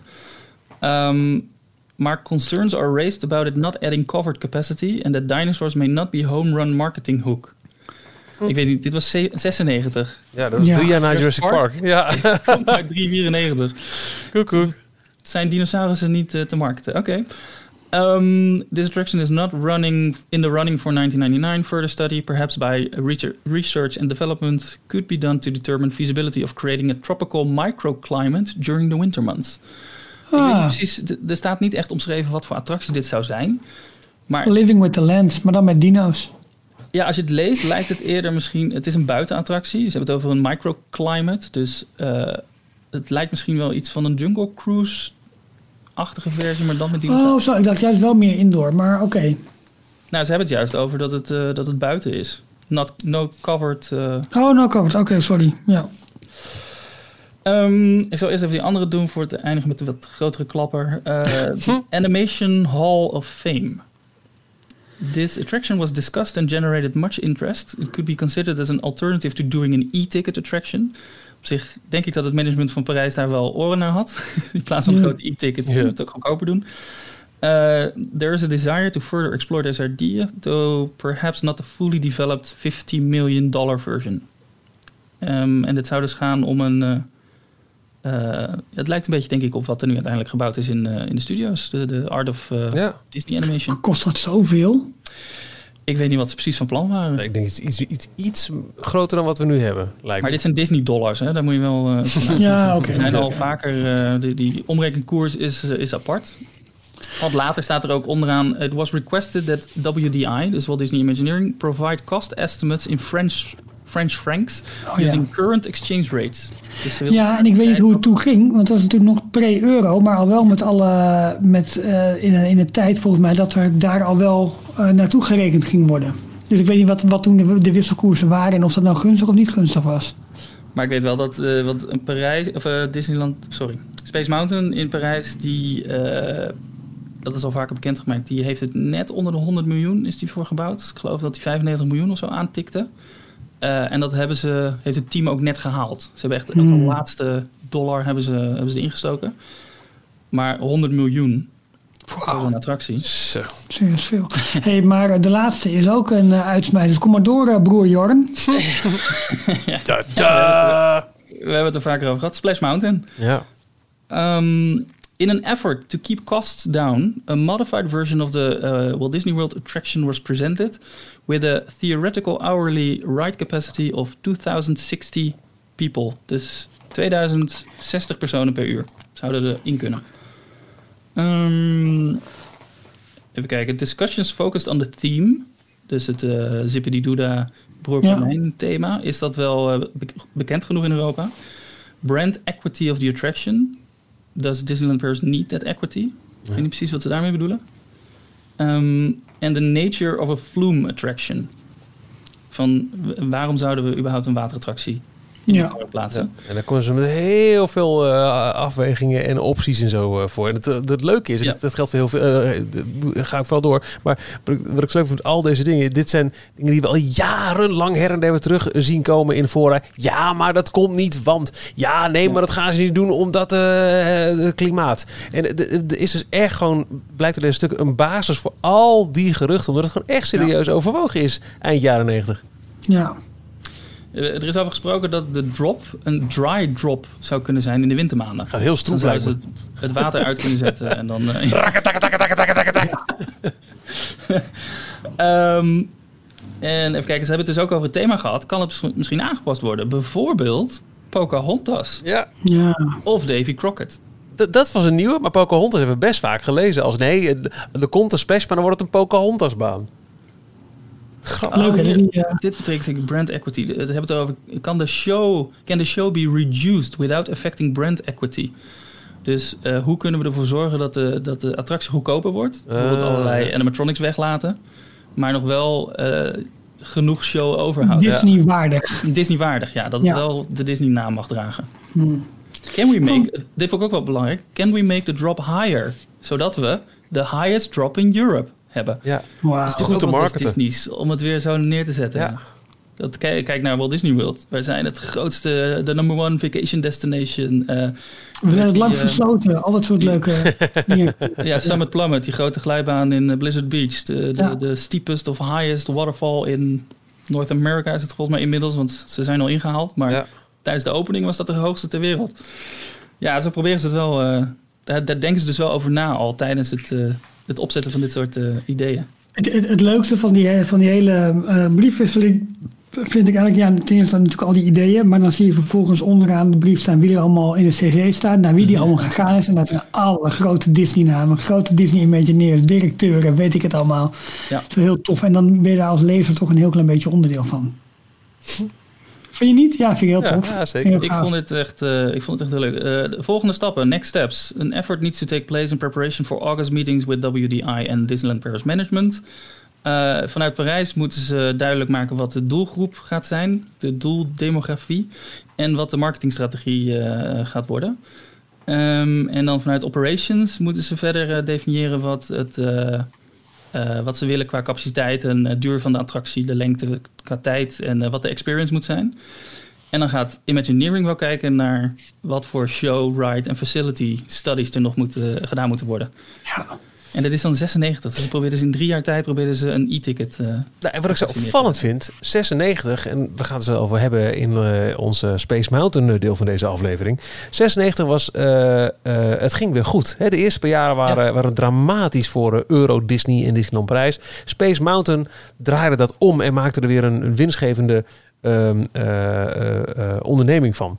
Um, maar concerns are raised about it not adding covered capacity and that dinosaurs may not be home run marketing hook. Hm. Ik weet niet, dit was 96. Ja, dat was drie jaar na Jurassic Park. Park. Ja. Komt uit 394. Koek, Zijn dinosaurussen niet uh, te markten? Oké. Okay. Um, this attraction is not running in the running for 1999. Further study, perhaps by research and development, could be done to determine feasibility of creating a tropical microclimate during the winter months. Ah. precies, er staat niet echt omschreven wat voor attractie dit zou zijn. Maar, Living with the Lands, maar dan met dino's. Ja, als je het leest lijkt het eerder misschien... Het is een buitenattractie. Ze hebben het over een microclimate. Dus uh, het lijkt misschien wel iets van een Jungle Cruise achtige versie, maar dan met die. Oh, zo. Ik dacht juist wel meer indoor, maar oké. Nou, ze hebben het juist over dat het, uh, dat het buiten is. Not, no covered. Uh... Oh, no covered. Oké, sorry. Ja. Um, ik zal eerst even die andere doen voor het eindigen met een wat grotere klapper. Uh, Animation Hall of Fame. This attraction was discussed and generated much interest. It could be considered as an alternative to doing an e-ticket attraction op zich denk ik dat het management van Parijs daar wel oren naar had. In plaats van een grote e-ticket, ja. het ook goedkoper doen. Uh, there is a desire to further explore this idea, though perhaps not the fully developed 50 million dollar version. Um, en dit zou dus gaan om een. Uh, uh, het lijkt een beetje, denk ik, op wat er nu uiteindelijk gebouwd is in, in de studio's. De, de Art of. Disney Animation. Maar kost dat zoveel? Ik weet niet wat ze precies van plan waren. ik denk iets, iets, iets, iets groter dan wat we nu hebben. Lijkt maar dit zijn Disney dollars, hè? Daar moet je wel. Uh, ja, oké. Okay, zijn al vaker. Uh, die, die omrekenkoers is, uh, is apart. Wat later staat er ook onderaan. It was requested that WDI, dus Walt Disney Imagineering, provide cost estimates in French French francs oh, using current exchange rates. Dus ja, en ik weet niet hoe het toen ging, want het was natuurlijk nog pre-euro, maar al wel met alle, met, uh, in, een, in een tijd volgens mij dat er daar al wel uh, naartoe gerekend ging worden. Dus ik weet niet wat, wat toen de, de, wisselkoersen waren en of dat nou gunstig of niet gunstig was. Maar ik weet wel dat uh, wat een Parijs, of Disneyland, sorry, Space Mountain in Parijs, die dat is al vaker bekendgemaakt. Die heeft het net onder de 100 miljoen is die voor gebouwd. Dus ik geloof dat die 95 miljoen of zo aantikte. Uh, en dat hebben ze, heeft het team ook net gehaald. Ze hebben echt hmm. de laatste dollar hebben ze, hebben ze erin gestoken. Maar 100 miljoen voor zo'n attractie. Zo. Veel. hey, maar eh, de laatste is ook een uh, uitsmijter. Dus kom maar door, uh, broer Jorn. ja. da, da. We, hebben het er vaker over gehad. Splash Mountain. Ja. Um, In an effort to keep costs down, a modified version of the uh, Walt Disney World attraction was presented with a theoretical hourly ride capacity of 2060 people. Dus 2060 personen per uur zouden erin kunnen. Um, even kijken. Discussions focused on the theme. Dus het uh, Zippity Doodah broer ja. thema. Is dat wel uh, bekend genoeg in Europa? Brand equity of the attraction does Disneyland Paris need that equity? Ik weet niet precies wat ze daarmee bedoelen. Um, and the nature of a flume attraction. Van waarom zouden we überhaupt een waterattractie ja. plaatsen. En dan komen ze met heel veel uh, afwegingen en opties en zo uh, voor. En het, eh, het, leuke is, dat, geldt voor heel veel, uh, ga ik vooral door. Maar wat ik, leuk vind, al deze dingen, dit zijn dingen die we al jarenlang her en der terug zien komen in fora. Ja, maar dat komt niet, want ja, nee, maar dat gaan ze niet doen omdat het klimaat. En er is dus echt gewoon, blijkt er een stuk een basis voor al die geruchten, omdat het gewoon echt serieus overwogen is eind jaren 90. Ja, eh, er is over gesproken dat de drop een dry drop zou kunnen zijn in de wintermaanden. Gaat heel stroef lijken. Het, het water uit kunnen zetten en dan... Um, en even kijken, ze hebben het dus ook over het thema gehad. Kan het misschien aangepast worden? Bijvoorbeeld Pocahontas. Ja. ja. Of Davy Crockett. dat was een nieuwe, maar Pocahontas hebben we best vaak gelezen als nee, er komt een splash, maar dan wordt het een Pocahontas Leuk, hè? Oh, dit betekent denk ik brand equity. We hebben het erover. Kan de show, can the show be reduced without affecting brand equity? Dus uh, hoe kunnen we ervoor zorgen dat de, dat de attractie goedkoper wordt? Bijvoorbeeld uh. allerlei animatronics weglaten. Maar nog wel uh, genoeg show overhouden. Disney-waardig. Ja. Disney-waardig, ja. Dat het wel de Disney-naam mag dragen. Hmm. Can we make, dit vond ik ook wel belangrijk. Can we make the drop higher? Zodat we de highest drop in Europe hebben. Ja, wow. dat is toch goed te marketen. Om het weer zo neer te zetten. Ja. Dat, kijk, kijk naar Walt Disney World. Wij zijn het grootste, de number one vacation destination. Uh, we zijn het lang gesloten, al dat soort leuke dingen. Ja, Summit Plummet, die grote glijbaan in eh, Blizzard Beach. De, de, de steepest of highest waterfall in North America is het volgens mij inmiddels, want ze zijn al ingehaald. Maar tijdens de opening was dat de hoogste ter wereld. Ja, zo proberen ze het wel. Uh, daar, daar, denken ze dus wel over na al tijdens het, uh, het opzetten van dit soort uh, ideeën. Het, het, het, leukste van die, van die hele briefwisseling vind ik eigenlijk, ja, ten eerste natuurlijk al die ideeën, maar dan zie je vervolgens onderaan de brief staan wie er allemaal in de CC staat, naar wie die allemaal gegaan is. En dat zijn alle grote Disney-namen, grote Disney-Imagineers, directeuren, weet ik het allemaal. Ja. Dat is heel tof. En dan ben je daar als lezer toch een heel klein beetje onderdeel van. Vind je niet? Ja, vind ik heel tof. Ja, zeker. Ik vond, het echt, uh, ik vond het echt heel leuk. Uh, de volgende stappen, next steps. An effort needs to take place in preparation for August meetings with WDI and Disneyland Paris Management. Uh, vanuit Parijs moeten ze duidelijk maken wat de doelgroep gaat zijn, de doeldemografie en wat de marketingstrategie gaat worden. Um, en dan vanuit operations moeten ze verder definiëren wat, het, wat ze willen qua capaciteit en duur van de attractie, de lengte qua tijd en wat de experience moet zijn. En dan gaat Imagineering wel kijken naar wat voor show, ride en facility studies er nog moeten, gedaan moeten worden. Ja. En dat is dan 96. Dus probeerden ze in drie jaar tijd probeerden ze een e-ticket. Uh, nou, en wat ik zo opvallend vind, 96, en we gaan het zo over hebben in uh, onze Space Mountain eh, deel van deze aflevering. 96 was, uh, het ging weer goed. Hè? De eerste paar jaren waren, ja. waren dramatisch voor Euro, Disney en Disneyland Prijs. Space Mountain draaide dat om en maakte er weer een, een winstgevende um, onderneming van.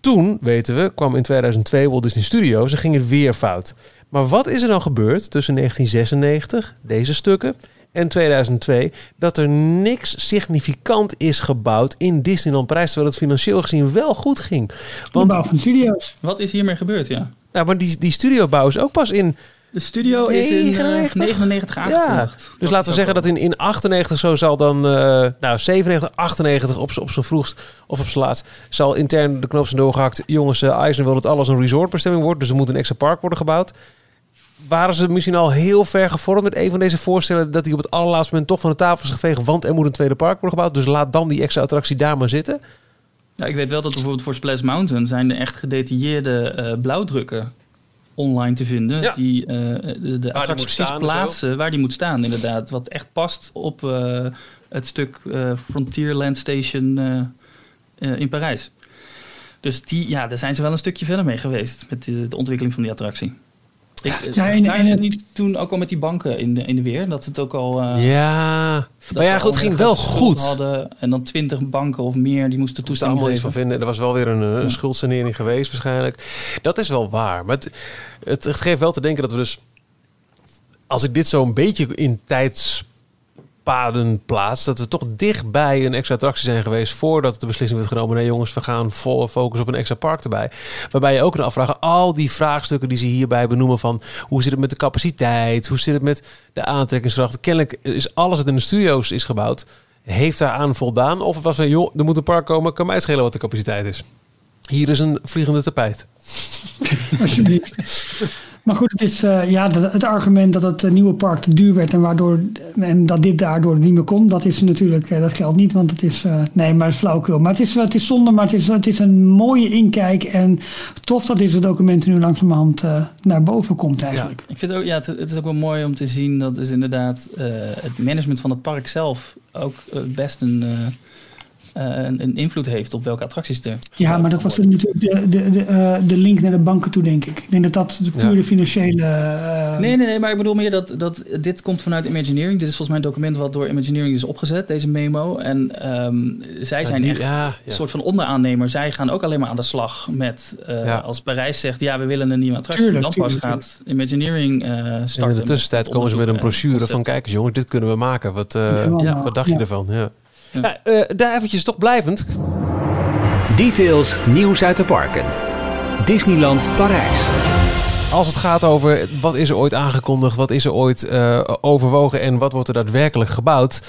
Toen, weten we, kwam in 2002 Walt Disney Studios en ging het weer fout. Maar wat is er dan gebeurd tussen 1996, deze stukken, en 2002 dat er niks significant is gebouwd in Disneyland Parijs, terwijl het financieel gezien wel goed ging. Want, de bouw van studio's. Wat is hiermee gebeurd, ja? Nou, maar die, die studiobouw is ook pas in... De studio is in 99 uh, aangekondigd. Ja, dus laten we zeggen dat in, in 98 zo zal dan, uh, nou 97, 98 op, op zijn vroegst of op zijn laatst, zal intern de knop zijn doorgehakt. Jongens, uh, Eisen wil dat alles een resortbestemming wordt, dus er moet een extra park worden gebouwd waren ze misschien al heel ver gevormd met een van deze voorstellen dat die op het allerlaatste moment toch van de tafel is geveegd, want er moet een tweede park worden gebouwd. Dus laat dan die extra attractie daar maar zitten. Ik weet wel dat bijvoorbeeld voor Splash Mountain zijn er echt gedetailleerde uh, blauwdrukken online te vinden. Ja. Die uh, de, de attracties plaatsen waar die moet staan, inderdaad. Wat echt past op uh, het stuk Frontierland Station in Parijs. Dus die, ja, daar zijn ze wel een stukje verder mee geweest met de, de ontwikkeling van die attractie. Ik, ja, en, en, het niet toen ook al met die banken in de, in de weer? Dat het ook al... Uh, ja, maar ja, goed, het ging wel goed. Hadden, en dan twintig banken of meer, die moesten toestemming geven. van vinden. Er was wel weer een, een schuldsanering geweest waarschijnlijk. Dat is wel waar. Maar het, het, het geeft wel te denken dat we dus... Als ik dit zo een beetje in tijd paden plaats. Dat we toch dichtbij een extra attractie zijn geweest voordat de beslissing werd genomen. Nee jongens, we gaan volle focus op een extra park erbij. Waarbij je ook kan afvragen, al die vraagstukken die ze hierbij benoemen van hoe zit het met de capaciteit? Hoe zit het met de aantrekkingskracht? Kennelijk is alles wat in de studio's is gebouwd, heeft daar aan voldaan? Of was er, joh, er moet een park komen, kan mij schelen wat de capaciteit is. Hier is een vliegende tapijt. Maar goed, het is uh, ja, het argument dat het nieuwe park te duur werd en, waardoor, en dat dit daardoor niet meer kon, dat is natuurlijk, uh, dat geldt niet, want het is, uh, nee, maar het is flauwkul. Maar het is, het is zonde, maar het is, het is een mooie inkijk en tof dat deze documenten nu langzamerhand naar boven komt eigenlijk. Ja, ik vind ook, ja, het, het, is ook wel mooi om te zien dat is inderdaad het management van het park zelf ook best een een, een, invloed heeft op welke attracties er. Ja, maar dat was natuurlijk de, de, de, de link naar de banken toe, denk ik. Ik denk dat dat de pure financiële. Nee, nee, nee, maar ik bedoel meer dat, dat dit komt vanuit Imagineering. Dit is volgens mij een document wat door Imagineering is opgezet, deze memo. En um, zij zijn echt een soort van onderaannemer. Zij gaan ook alleen maar aan de slag met als Parijs zegt: ja, we willen een nieuwe attractie. Tuurlijk, dan pas gaat Imagineering starten. En in de tussentijd komen ze met een brochure van: kijk eens, jongens, dit kunnen we maken. Wat, uh, wat dacht je ervan? Ja. Ja. Uh, daar eventjes toch blijvend. Details, nieuws uit de parken. Disneyland Parijs. Als het gaat over wat is er ooit aangekondigd, wat is er ooit uh, overwogen en wat wordt er daadwerkelijk gebouwd,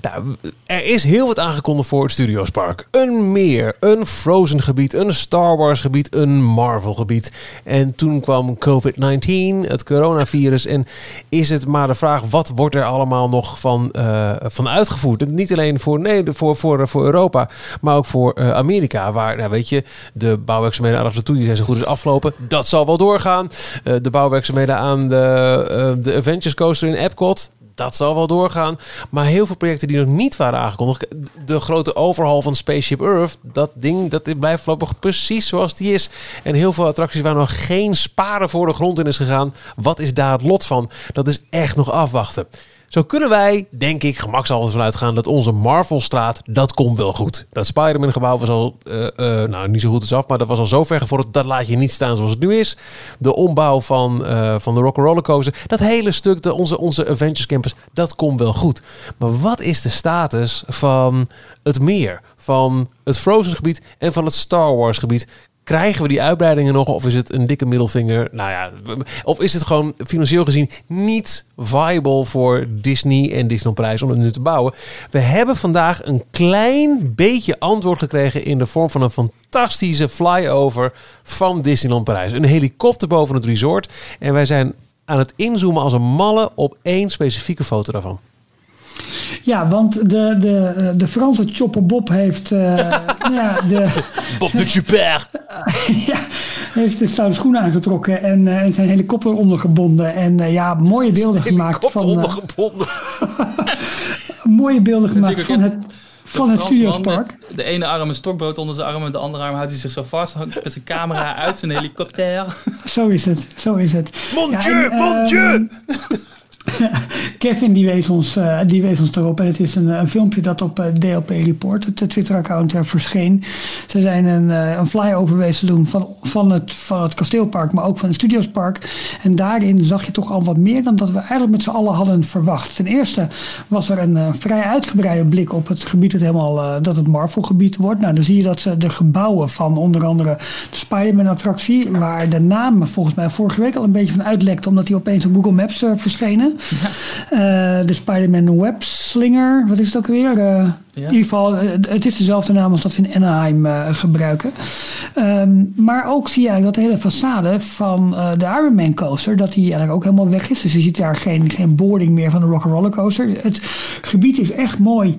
nou, er is heel wat aangekondigd voor het Studiospark. Een meer, een Frozen gebied, een Star Wars gebied, een Marvel gebied. En toen kwam COVID-19, het coronavirus. En is het maar de vraag, wat wordt er allemaal nog van, uh, van uitgevoerd? niet alleen voor, nee, voor, voor, voor Europa, maar ook voor uh, Amerika. Waar, nou weet je, de bouwwerkzaamheden aan Ratatouille zijn zo goed als afgelopen. Dat zal wel doorgaan. Uh, de bouwwerkzaamheden aan de, de Avengers Coaster in Epcot dat zal wel doorgaan. Maar heel veel projecten die nog niet waren aangekondigd. De grote overhaul van Spaceship Earth. Dat ding dat blijft voorlopig precies zoals die is. En heel veel attracties waar nog geen sparen voor de grond in is gegaan. Wat is daar het lot van? Dat is echt nog afwachten. Zo kunnen wij, denk ik, gemakshalve vanuit gaan dat onze Marvelstraat, dat komt wel goed. Dat Spider-Man gebouw was al, uh, uh, nou niet zo goed als af, maar dat was al zo ver gevorderd, dat laat je niet staan zoals het nu is. De ombouw van, uh, van de Rock'n'Roller Coaster, dat hele stuk, de, onze, onze Adventures Campus, dat komt wel goed. Maar wat is de status van het meer? Van het Frozen gebied en van het Star Wars gebied. Krijgen we die uitbreidingen nog? Of is het een dikke middelvinger? Nou ja, of is het gewoon financieel gezien niet viable voor Disney en Disney Prijs om het nu te bouwen? We hebben vandaag een klein beetje antwoord gekregen in de vorm van een fantastische flyover van Disneyland Parijs. Een helikopter boven het resort. En wij zijn aan het inzoomen als een malle op één specifieke foto daarvan. Ja, want de, de, de Franse Chopper Bob heeft. Uh, ja, de, Bob de Super! ja, heeft de stoute schoenen aangetrokken en, uh, en zijn helikopter ondergebonden. En uh, ja, mooie beelden gemaakt van. ondergebonden. mooie beelden gemaakt van het van het Studiospark. De ene arm een stokbrood onder zijn arm en de andere arm houdt hij zich zo vast. Hangt met zijn camera uit zijn helikopter. Zo is het, zo is het. Mon ja, Dieu, mon Dieu! Kevin die wees, ons, uh, die wees ons erop. En het is een, een filmpje dat op uh, eh, DLP Report, het Twitter-account, uh, verscheen. Ze zijn een, een flyover wezen doen van, van, het, van het kasteelpark, maar ook van het Studiospark. En daarin zag je toch al wat meer dan dat we eigenlijk met z'n allen hadden verwacht. Ten eerste was er een vrij uitgebreide blik op het gebied dat, helemaal, dat het Marvel-gebied wordt. Nou, dan zie je dat ze de gebouwen van onder andere de Spider-Man-attractie, waar de naam volgens mij vorige week al een beetje van uitlekte, omdat die opeens op Google Maps verschenen. Ja. Uh, de Spider-Man Web Slinger, wat is het ook weer? Uh, In ieder geval, uh, het is dezelfde naam als dat we in Anaheim gebruiken. Um, maar ook zie je dat de hele façade van de Iron Man coaster, dat die eigenlijk ook helemaal weg is. Dus je ziet daar geen, geen boarding meer van de Rock'n'Roller coaster. Het gebied is echt mooi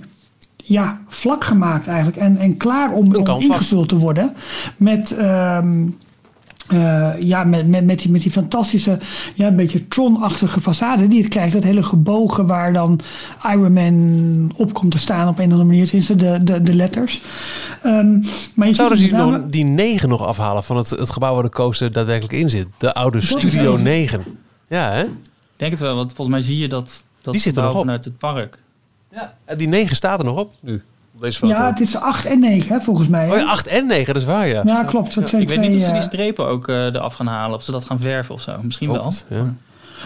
ja, vlak gemaakt eigenlijk. En, en klaar om, om ingevuld te worden met... Um, uh, ja, met, met, met, die, met die fantastische, ja, een beetje Tron-achtige façade die het krijgt. Dat hele gebogen waar dan Iron Man op komt te staan op een of andere manier. Tenminste, de, de, de letters. Um, maar je Zouden ze die, nog, die 9 nog afhalen van het, het gebouw waar de coaster daadwerkelijk in zit? De oude Studio 9. Ja, hè? Ik denk het wel, want volgens mij zie je dat, dat die zit er nog op. vanuit het park. Ja, die 9 staat er nog op nu. Ja, het is 8 en 9 hè, volgens mij. Oh ja, 8 en 9, dat is waar, ja. Ja, klopt. Dat zijn ik weet niet of ze die strepen ook uh, eraf gaan halen. Of ze dat gaan verven of zo. Misschien wel. Ja.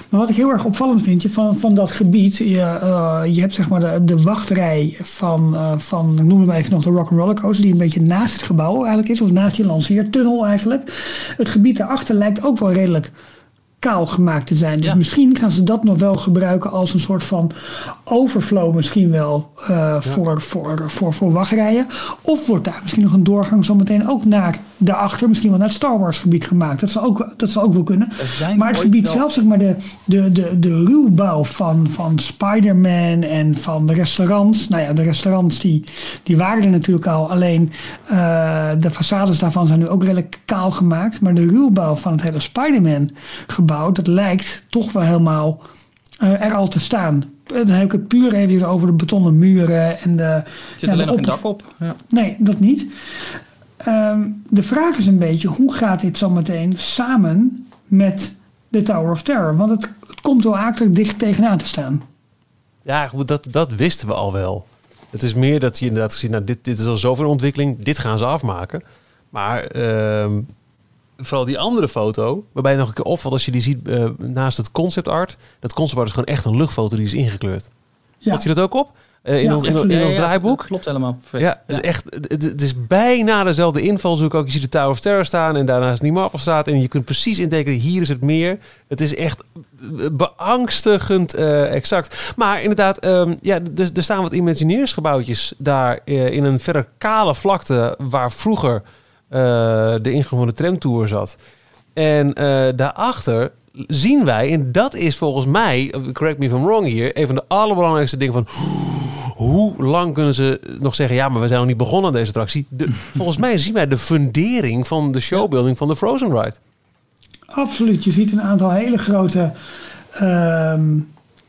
Maar wat ik heel erg opvallend vind je, van, van dat gebied, je, uh, je hebt zeg maar de, de wachtrij van, uh, van, ik noem het maar even nog de Rock'n'Roller Coaster, die een beetje naast het gebouw eigenlijk is, of naast die lanceertunnel eigenlijk. Het gebied daarachter lijkt ook wel redelijk kaal gemaakt te zijn. Dus misschien gaan ze dat nog wel gebruiken als een soort van overflow misschien wel uh, voor, voor, voor, voor wachtrijen. Of wordt daar misschien nog een doorgang zometeen ook naar daarachter, misschien wel naar het Star Wars gebied gemaakt. Dat zou ook, dat zou ook wel kunnen. Maar het gebied zelf, zeg maar, de, de, de, de ruwbouw van, van Spider-Man en van de restaurants. Nou ja, de restaurants die, die waren er natuurlijk al. Alleen uh, de façades daarvan zijn nu ook redelijk kaal gemaakt. Maar de ruwbouw van het hele Spider-Man gebouw, dat lijkt toch wel helemaal uh, er al te staan. dan heb ik het puur even over de betonnen muren en de... Zit alleen nog een dak op. Ja. Nee, dat niet. Ehm, de vraag is een beetje, hoe gaat dit zo meteen samen met de Tower of Terror? Want het, komt wel eigenlijk dicht tegenaan te staan. Ja, dat, dat wisten we al wel. Het is meer dat je inderdaad gezien, nou, dit, dit is al zoveel ontwikkeling, dit gaan ze afmaken. Maar ehm, vooral die andere foto, waarbij je nog een keer opvalt als je die ziet uh, naast het concept art. Dat concept art is gewoon echt een luchtfoto die is ingekleurd. Ja. Had je dat ook op? Uh, in, ja, ons, in, in ons draaiboek. klopt helemaal. Perfect. Ja, het is echt. Het, het, is bijna dezelfde invalshoek. Ook je ziet de Tower of Terror staan en daarnaast niet Marvel staat en je kunt precies intekenen. Hier is het meer. Het is echt beangstigend uh, exact. Maar inderdaad, um, ja, er, er, staan wat imagineersgebouwtjes daar uh, in een verre kale vlakte waar vroeger de ingang van de tramtour zat. En daarachter zien wij, en dat is volgens mij, correct me if I'm wrong hier, een van de allerbelangrijkste dingen van hoe lang kunnen ze nog zeggen, ja, maar we zijn nog niet begonnen aan deze attractie. De, volgens mij zien wij de fundering van de showbuilding van de Frozen Ride. Absoluut, je ziet een aantal hele grote ehm,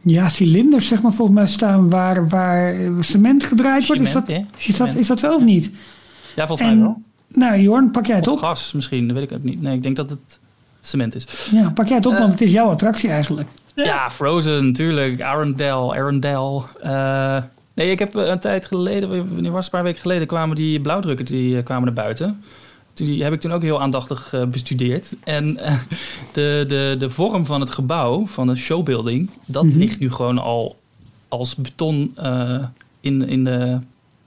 ja, cilinders, zeg maar, volgens mij staan waar, waar cement gedraaid wordt. Is dat, is, dat, is dat zo of niet? Ja, volgens mij wel. Nou, Jorn, pak jij het of op? gas misschien, dat weet ik ook niet. Nee, ik denk dat het cement is. Ja, pak jij het op, uh, want het is jouw attractie eigenlijk. Ja, Frozen natuurlijk. Arendelle, Arendelle. Uh, nee, ik heb een tijd geleden, wanneer was het, een paar weken geleden, kwamen die blauwdrukken die, kwamen naar buiten. Die heb ik toen ook heel aandachtig bestudeerd. En de, de, de vorm van het gebouw, van de showbuilding, dat mm -hmm. ligt nu gewoon al als beton in, in, de,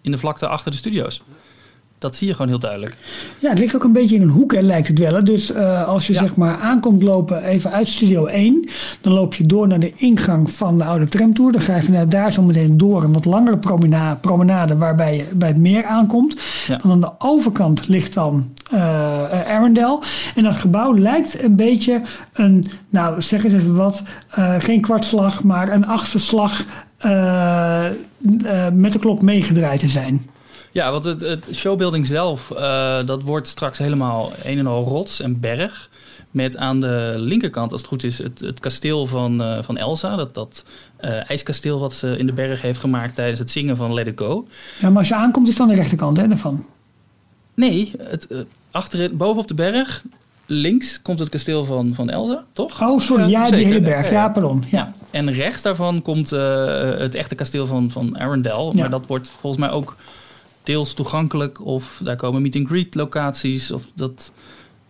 in de vlakte achter de studio's dat zie je gewoon heel duidelijk. Ja, het ligt ook een beetje in een hoek, hè, lijkt het wel. Dus uh, als je ja. zeg maar aankomt lopen even uit Studio 1, dan loop je door naar de ingang van de oude tramtour. Dan ga je vanuit daar zo meteen door een wat langere promenade, promenade waarbij je bij het meer aankomt. Ja. Dan aan de overkant ligt dan uh, Arendelle. En dat gebouw lijkt een beetje een, nou zeg eens even wat, uh, geen kwartslag, maar een achtste slag met de klok meegedraaid te zijn. Ja, want het, het showbuilding zelf, uh, dat wordt straks helemaal een en al rots en berg. Met aan de linkerkant, als het goed is, het, het kasteel van, uh, van Elsa. Dat, dat uh, ijskasteel wat ze in de berg heeft gemaakt tijdens het zingen van Let It Go. Ja, maar als je aankomt is het aan de rechterkant hè, daarvan? Nee, het, achter, bovenop de berg, links komt het kasteel van, van Elsa, toch? Oh, sorry, ja, die hele berg. Ja, pardon. Ja. ja. En rechts daarvan komt het echte kasteel van, van Arendelle. Maar dat wordt volgens mij ook deels toegankelijk of daar komen meet and greet locaties of dat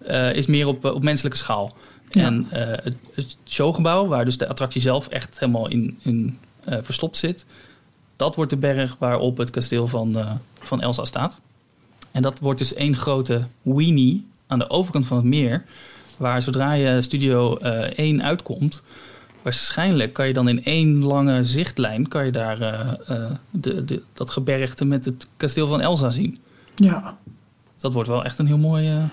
uh, is meer op, op menselijke schaal. Ja. En uh, het, het, showgebouw, waar dus de attractie zelf echt helemaal in, in uh, verstopt zit, dat wordt de berg waarop het kasteel van, van Elsa staat. En dat wordt dus één grote weenie aan de overkant van het meer, waar zodra je Studio 1 uitkomt, waarschijnlijk kan je dan in één lange zichtlijn... kan je daar uh, de, de, dat gebergte met het kasteel van Elsa zien. Ja. Dat wordt wel echt een heel mooi... Uh...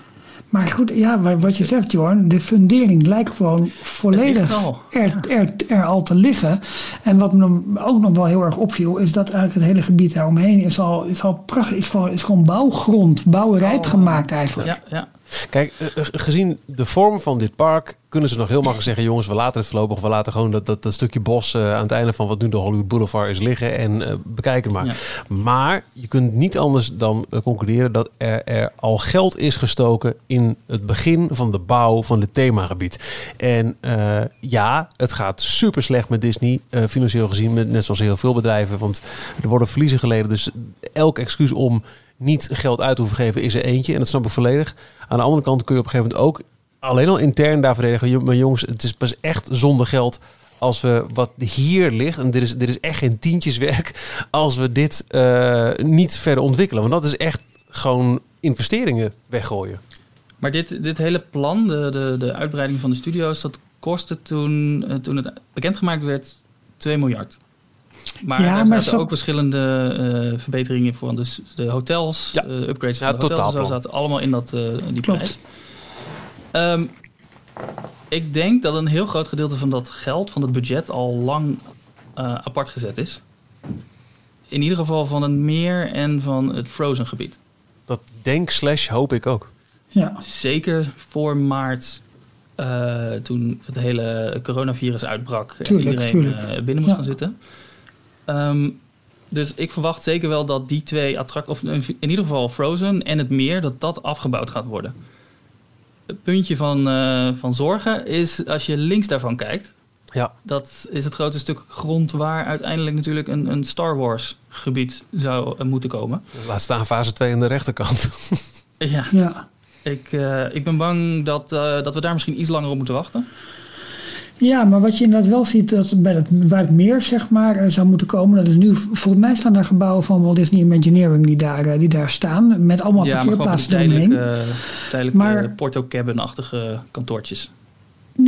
Maar goed, ja, wat je zegt, Jorn, de fundering lijkt gewoon volledig er, er, er, al te liggen. En wat me ook nog wel heel erg opviel, is dat eigenlijk het hele gebied daaromheen is al, is al prachtig, is, gewoon, is gewoon bouwgrond, bouwrijp oh, gemaakt eigenlijk. Ja, ja. Kijk, gezien de vorm van dit park kunnen ze nog heel makkelijk zeggen: jongens, we laten het voorlopig, we laten gewoon dat, dat, dat stukje bos uh, aan het einde van wat nu de Hollywood Boulevard is liggen en uh, bekijken maar. Ja. Maar je kunt niet anders dan concluderen dat er, er, al geld is gestoken in het begin van de bouw van het themagebied. En ja, het gaat super slecht met Disney, financieel gezien, met, net zoals heel veel bedrijven, want er worden verliezen geleden. Dus elk excuus om niet geld uit hoeven geven is er eentje. En dat snap ik volledig. Aan de andere kant kun je op een gegeven moment ook alleen al intern daar verdedigen. Maar jongens, het is pas echt zonder geld als we wat hier ligt, en dit is, dit is echt geen tientjeswerk, als we dit uh, niet verder ontwikkelen. Want dat is echt gewoon investeringen weggooien. Maar dit, dit hele plan, de, de, de uitbreiding van de studio's, dat kostte toen, uh, toen het bekendgemaakt werd 2 miljard. Maar ja, er zaten ook verschillende uh, verbeteringen voor de, de hotels, ja. uh, upgrades van ja, de hotels. Zo zaten allemaal in dat, uh, die Klopt. prijs. Um, ik denk dat een heel groot gedeelte van dat geld, van het budget, al lang apart gezet is. In ieder geval van het meer en van het Frozen gebied. Dat denk slash hoop ik ook. Ja. Zeker voor maart toen het hele coronavirus uitbrak tuurlijk, en iedereen binnen moest gaan zitten. Ehm, dus ik verwacht zeker wel dat die twee attracties, of in ieder geval Frozen en het meer, dat dat afgebouwd gaat worden. Het puntje van, van zorgen is als je links daarvan kijkt, ja. Dat is het grote stuk grond waar uiteindelijk natuurlijk een, een Star Wars gebied zou uh, moeten komen. Laat staan fase 2 aan de rechterkant. ja. ja. Ik, uh, ik ben bang dat, uh, dat we daar misschien iets langer op moeten wachten. Ja, maar wat je inderdaad wel ziet, dat bij het, bij het meer zeg maar, zou moeten komen. Dat is nu, volgens mij staan daar gebouwen van Walt Disney Imagineering die daar, die daar staan. Met allemaal ja, parkeerplaatsen eromheen. Tijdelijk, tijdelijk Porto Cabin-achtige kantoortjes.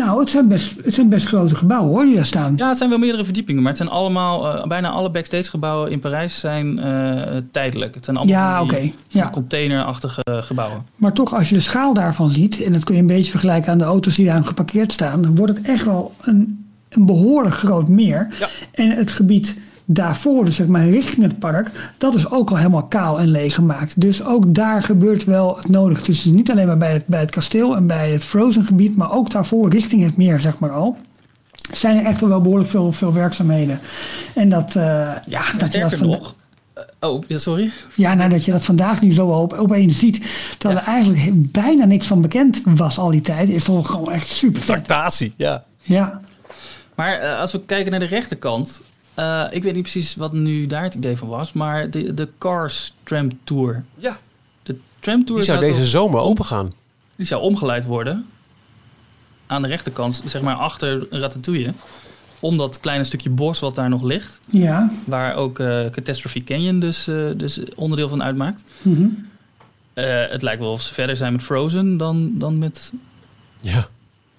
Nou, het zijn, best, het zijn best grote gebouwen hoor, die daar staan. Ja, het zijn wel meerdere verdiepingen, maar het zijn allemaal, uh, bijna alle backstage gebouwen in Parijs zijn uh, tijdelijk. Het zijn allemaal ja, okay. ja. containerachtige gebouwen. Maar toch, als je de schaal daarvan ziet, en dat kun je een beetje vergelijken aan de auto's die daar geparkeerd staan, dan wordt het echt wel een, een behoorlijk groot meer. Ja. En het gebied daarvoor, dus zeg maar richting het park, dat is ook al helemaal kaal en leeg gemaakt. Dus ook daar gebeurt wel het nodige. Dus niet alleen maar bij het, bij het kasteel en bij het Frozen gebied, maar ook daarvoor richting het meer, zeg maar al. Zijn er echt wel behoorlijk veel, veel werkzaamheden. En dat, uh, ja, dat je dat van, nog. Uh, oh, sorry. Ja, nou dat je dat vandaag nu zo op, opeens ziet. Dat er eigenlijk bijna niks van bekend was al die tijd. Is toch gewoon echt super. Tractatie, ja. Ja. Maar uh, als we kijken naar de rechterkant. Uh, ik weet niet precies wat nu daar het idee van was, maar de, de Cars Tram Tour. Ja. De Tram Tour die zou deze zomer open gaan. Die zou omgeleid worden aan de rechterkant, zeg maar achter Ratatouille. Om dat kleine stukje bos wat daar nog ligt. Ja. Waar ook uh, Catastrophe Canyon dus, uh, dus onderdeel van uitmaakt. Mm het lijkt wel of ze verder zijn met Frozen dan, dan met ja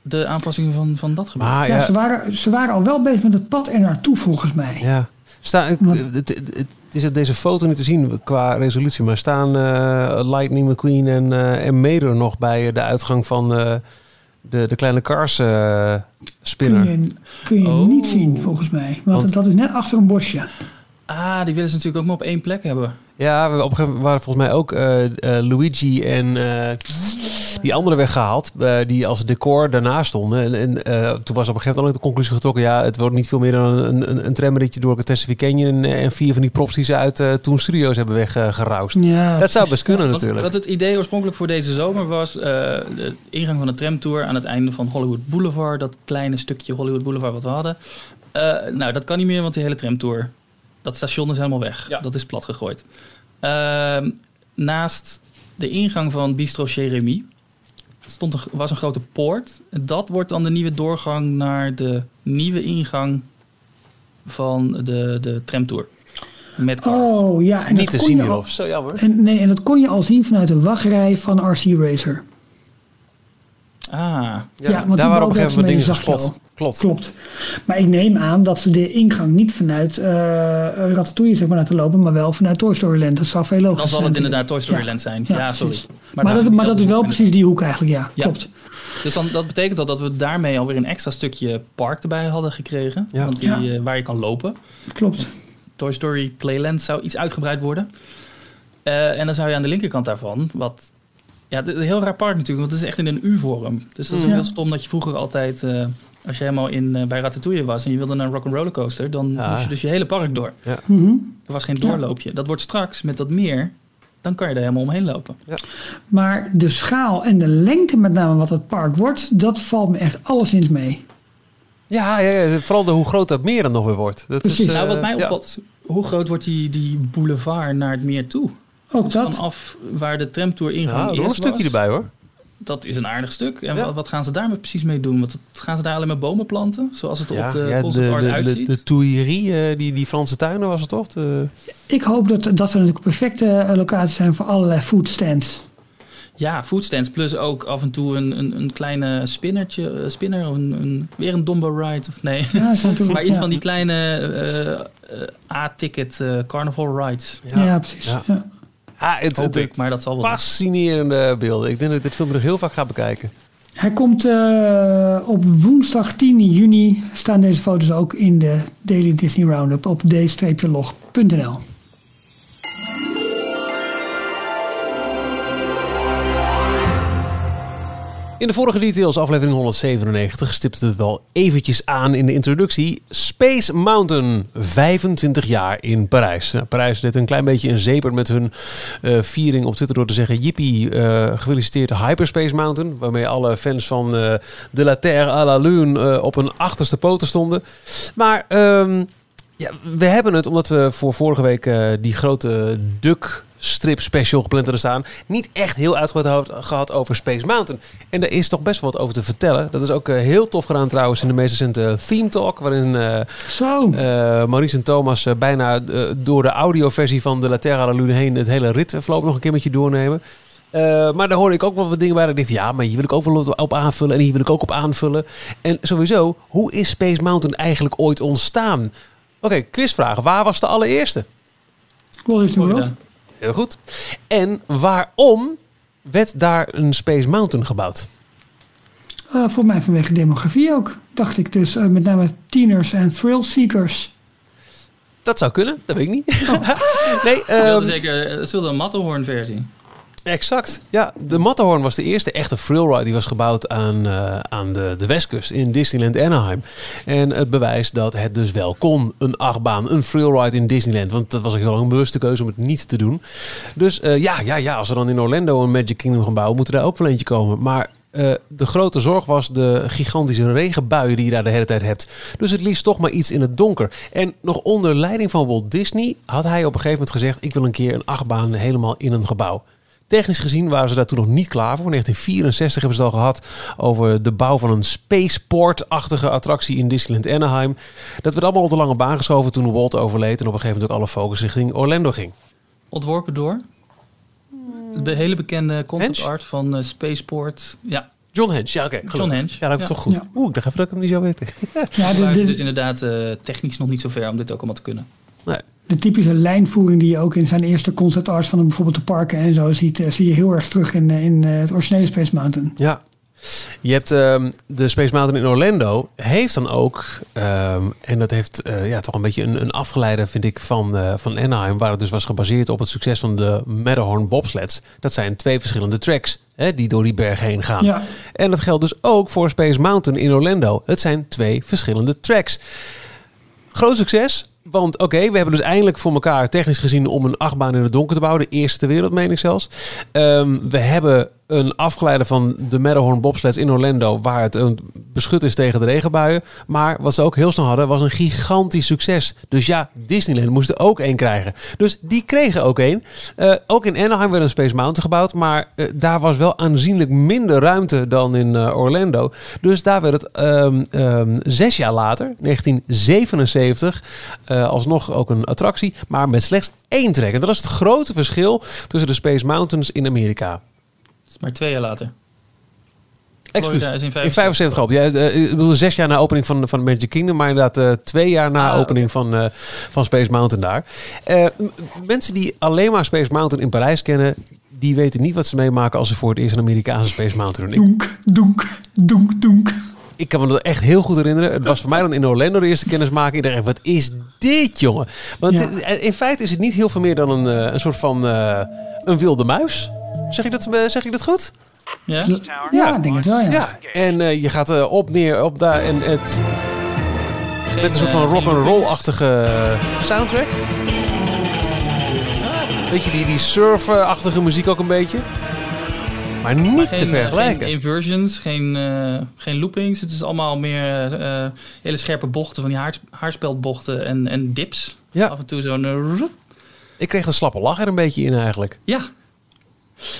de aanpassingen van, van dat gebied. ja, ja, Ze, waren, ze waren al wel bezig met het pad er naartoe, volgens mij. Ja. Sta, het, het, het, is op deze foto niet te zien qua resolutie, maar staan uh, Lightning McQueen en, uh, en Mater nog bij de uitgang van uh, de, de kleine Cars spinner? Kun je, kun je oh. niet zien, volgens mij. Want, Want, dat is net achter een bosje. Ah, die willen ze natuurlijk ook maar op één plek hebben. Ja, we op een gegeven moment waren volgens mij ook Luigi en die andere weggehaald, uh, die als decor daarna stonden. En, en uh, toen was op een gegeven moment de conclusie getrokken, ja, het wordt niet veel meer dan een, een, een tramritje door Catastrophe Canyon en, en vier van die props die ze uit uh, Toen Studios hebben weggeroust. Ja, dat zou best kunnen ja, natuurlijk. Wat, wat, het idee oorspronkelijk voor deze zomer was, de ingang van de tramtour aan het einde van Hollywood Boulevard, dat kleine stukje Hollywood Boulevard wat we hadden. nou, dat kan niet meer, want die hele tramtour, dat station is helemaal weg. Ja. Dat is plat gegooid. Ehm, naast de ingang van Bistro Jeremy stond er, was een grote poort. Dat wordt dan de nieuwe doorgang naar de nieuwe ingang van de, de tramtour. Met Oh ja, en niet te zien hierop. Zo jammer. En, nee, en dat kon je al zien vanuit de wachtrij van RC Racer. Ah, ja, ja want daar waren op een gegeven moment dingen gespot. Klopt. Klopt. Maar ik neem aan dat ze de ingang niet vanuit uh, Ratatouille zeg maar, laten lopen, maar wel vanuit Toy Story Land. Dat zou veel logisch Dan zal het inderdaad Toy Story Land zijn. Ja, sorry. Maar, maar, dat, maar dat, is wel precies die hoek eigenlijk, ja. Klopt. Dus dan, dat betekent al dat we daarmee alweer een extra stukje park erbij hadden gekregen. Want die, uh, waar je kan lopen. Klopt. Toy Story Playland zou iets uitgebreid worden. Uh, en dan zou je aan de linkerkant daarvan, wat ja, het, heel raar park natuurlijk, want het is echt in een U-vorm. Dus dat is mm. heel stom dat je vroeger altijd, uh, als je helemaal in, uh, bij Ratatouille was en je wilde naar een rock'n'roller coaster, dan ja. moest je dus je hele park door. Ja. Mm -hmm. Er was geen doorloopje. Dat wordt straks met dat meer, dan kan je er helemaal omheen lopen. Ja. Maar de schaal en de lengte met name wat het park wordt, dat valt me echt alleszins mee. Ja, ja, ja, vooral de, hoe groot dat meer dan nog weer wordt. Dat Precies. Is, nou, wat mij opvalt, hoe groot wordt die, die boulevard naar het meer toe? Ook dat. Vanaf waar de tramtour ingang ja, is. een stukje erbij hoor. Dat is een aardig stuk. En wat, wat, gaan ze daar met precies mee doen? Want gaan ze daar alleen maar bomen planten? Zoals het ja, op de ja, concept art uitziet? De, de Tuileries, die, die Franse tuinen was het toch? De... Ik hoop dat, dat natuurlijk perfecte eh, locaties zijn voor allerlei foodstands. Ja, foodstands. Plus ook af en toe een, een, een kleine spinnertje, uh, spinner, een, een, weer een Dumbo ride. Of nee, ja, maar iets van die kleine uh, A-ticket carnival rides. Ja, ja precies. Ja. Ah, het, Hoop ik, maar dat zal wel. Fascinerende beelden. Ik denk dat ik dit film nog heel vaak ga bekijken. Hij komt uh, op woensdag 10 juni. Staan deze foto's ook in de Daily Disney Roundup op d-log.nl. In de vorige details, aflevering 197, stipte het wel eventjes aan in de introductie. Space Mountain, 25 jaar in Parijs. Nou, Parijs deed een klein beetje een zeper met hun uh, viering op Twitter door te zeggen... Jippie, uh, gefeliciteerd Hyperspace Mountain. Waarmee alle fans van uh, De La Terre à la Lune op hun achterste poten stonden. Maar... Um, ja, we hebben het, omdat we voor vorige week die grote Duck strip special gepland te staan. Niet echt heel uitgebreid gehad over Space Mountain. En daar is toch best wel wat over te vertellen. Dat is ook uh, heel tof gedaan trouwens in de meest recente Theme Talk. Waarin uh, Zo. Maurice en Thomas bijna door de audioversie van de La Terra la Lune heen... het hele ritverloop nog een keer met je doornemen. maar daar hoorde ik ook wel wat dingen bij. ik dacht, ja, maar hier wil ik ook wel op aanvullen. En hier wil ik ook op aanvullen. En sowieso, hoe is Space Mountain eigenlijk ooit ontstaan? Oké, okay, quizvraag. Waar was de allereerste? Walt Disney World. Heel goed. En waarom werd daar een Space Mountain gebouwd? Uh, voor mij vanwege demografie ook, dacht ik. Dus uh, met name tieners en thrill seekers. Dat zou kunnen, dat weet ik niet. Oh. nee, um, zeker, zullen een Matterhorn versie. Exact. Ja, de Matterhorn was de eerste echte thrillride die was gebouwd aan, uh, aan de, de westkust in Disneyland Anaheim. En het bewijs dat het dus wel kon, een achtbaan, een thrillride in Disneyland. Want dat was een heel lang bewuste keuze om het niet te doen. Dus uh, ja, ja, ja, als we dan in Orlando een Magic Kingdom gaan bouwen, moet er daar ook wel eentje komen. Maar uh, de grote zorg was de gigantische regenbuien die je daar de hele tijd hebt. Dus het liefst toch maar iets in het donker. En nog onder leiding van Walt Disney had hij op een gegeven moment gezegd: Ik wil een keer een achtbaan helemaal in een gebouw. Technisch gezien waren ze daar toen nog niet klaar voor. In 1964 hebben ze het al gehad over de bouw van een spaceport-achtige attractie in Disneyland Anaheim. Dat werd allemaal op de lange baan geschoven toen Walt overleed en op een gegeven moment ook alle focus richting Orlando ging. Ontworpen door? De hele bekende concept art van uh, Spaceport. Ja, John Hens, ja oké. John Hens. Ja, dat is toch goed. Ja. Oeh, ik dacht even dat ik hem niet zou weten. Ja, de, de, dus inderdaad uh, technisch nog niet zo ver om dit ook allemaal te kunnen. Nee de typische lijnvoering die je ook in zijn eerste concept arts van bijvoorbeeld de parken en zo ziet, eh, zie je heel erg terug in, eh, in eh, het originele Space Mountain. Ja. Je hebt um, de Space Mountain in Orlando, heeft dan ook, um, en dat heeft uh, ja, toch een beetje een, een afgeleide, vind ik, van, uh, van Anaheim, waar het dus was gebaseerd op het succes van de Matterhorn bobsleds. Dat zijn twee verschillende tracks hè, die door die berg heen gaan. Ja. En dat geldt dus ook voor Space Mountain in Orlando. Het zijn twee verschillende tracks. Groot succes, want oké, we hebben dus eindelijk voor elkaar technisch gezien om een achtbaan in het donker te bouwen. De eerste ter wereld, meen ik zelfs. Um, we hebben een afgeleide van de Matterhorn bobsleds in Orlando, waar het een beschut is tegen de regenbuien. Maar wat ze ook heel snel hadden, was een gigantisch succes. Dus ja, Disneyland moest er ook één krijgen. Dus die kregen ook één. Uh, ook in Anaheim werd een Space Mountain gebouwd, maar uh, daar was wel aanzienlijk minder ruimte dan in uh, Orlando. Dus daar werd het um, um, zes jaar later, 1977, alsnog ook een attractie, maar met slechts één trek. En dat is het grote verschil tussen de Space Mountains in Amerika maar twee jaar later. Is in 75 op. Ja, uh, ik bedoel, zes jaar na opening van, van Magic Kingdom, maar inderdaad uh, twee jaar na ah, opening van, uh, van Space Mountain daar. mensen die alleen maar Space Mountain in Parijs kennen, die weten niet wat ze meemaken als ze voor het eerst een Amerikaanse Space Mountain doen. Donk, donk, donk, donk. Ik kan me dat echt heel goed herinneren. Het was voor mij dan in Orlando de eerste kennismaking. Ik dacht, wat is dit, jongen? Want ja. in feite is het niet heel veel meer dan een, een soort van een wilde muis. Zeg ik dat, eh, zeg ik dat goed? Ja, ja, ik denk het wel, ja. ja. En uh, je gaat uh, op, neer, op daar en het... Geen, met een soort van rock-and-roll-achtige soundtrack. Weet je, die, die surf-achtige muziek ook een beetje. Maar niet maar geen, te vergelijken. Geen inversions, geen, uh, geen loopings. Het is allemaal meer uh, hele scherpe bochten van die haar, haarspeldbochten en, en dips. Ja. Af en toe zo'n... Ik kreeg een slappe lach er een beetje in eigenlijk. Ja,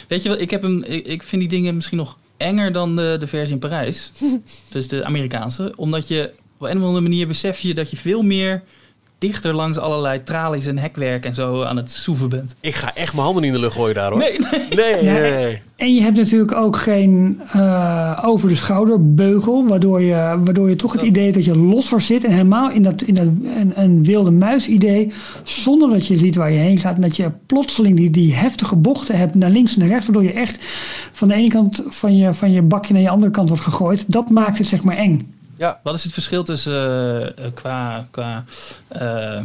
Weet je wat, ik, heb hem, ik, ik vind die dingen misschien nog enger dan de, de versie in Parijs. dus de Amerikaanse. Omdat je op een of andere manier besef je dat je veel meer dichter langs allerlei tralies en hekwerk en zo aan het soeven bent. Ik ga echt mijn handen in de lucht gooien daar hoor. Nee, nee. nee, nee, En je hebt natuurlijk ook geen uh, over de schouder beugel, waardoor je, waardoor je toch het idee dat je losser zit en helemaal in dat, in dat een, een wilde muis idee, zonder dat je ziet waar je heen gaat en dat je plotseling die, die heftige bochten hebt naar links en naar rechts, waardoor je echt van de ene kant van je, van je bakje naar je andere kant wordt gegooid. Dat maakt het zeg maar eng. Ja. Wat is het verschil tussen uh, qua, qua uh,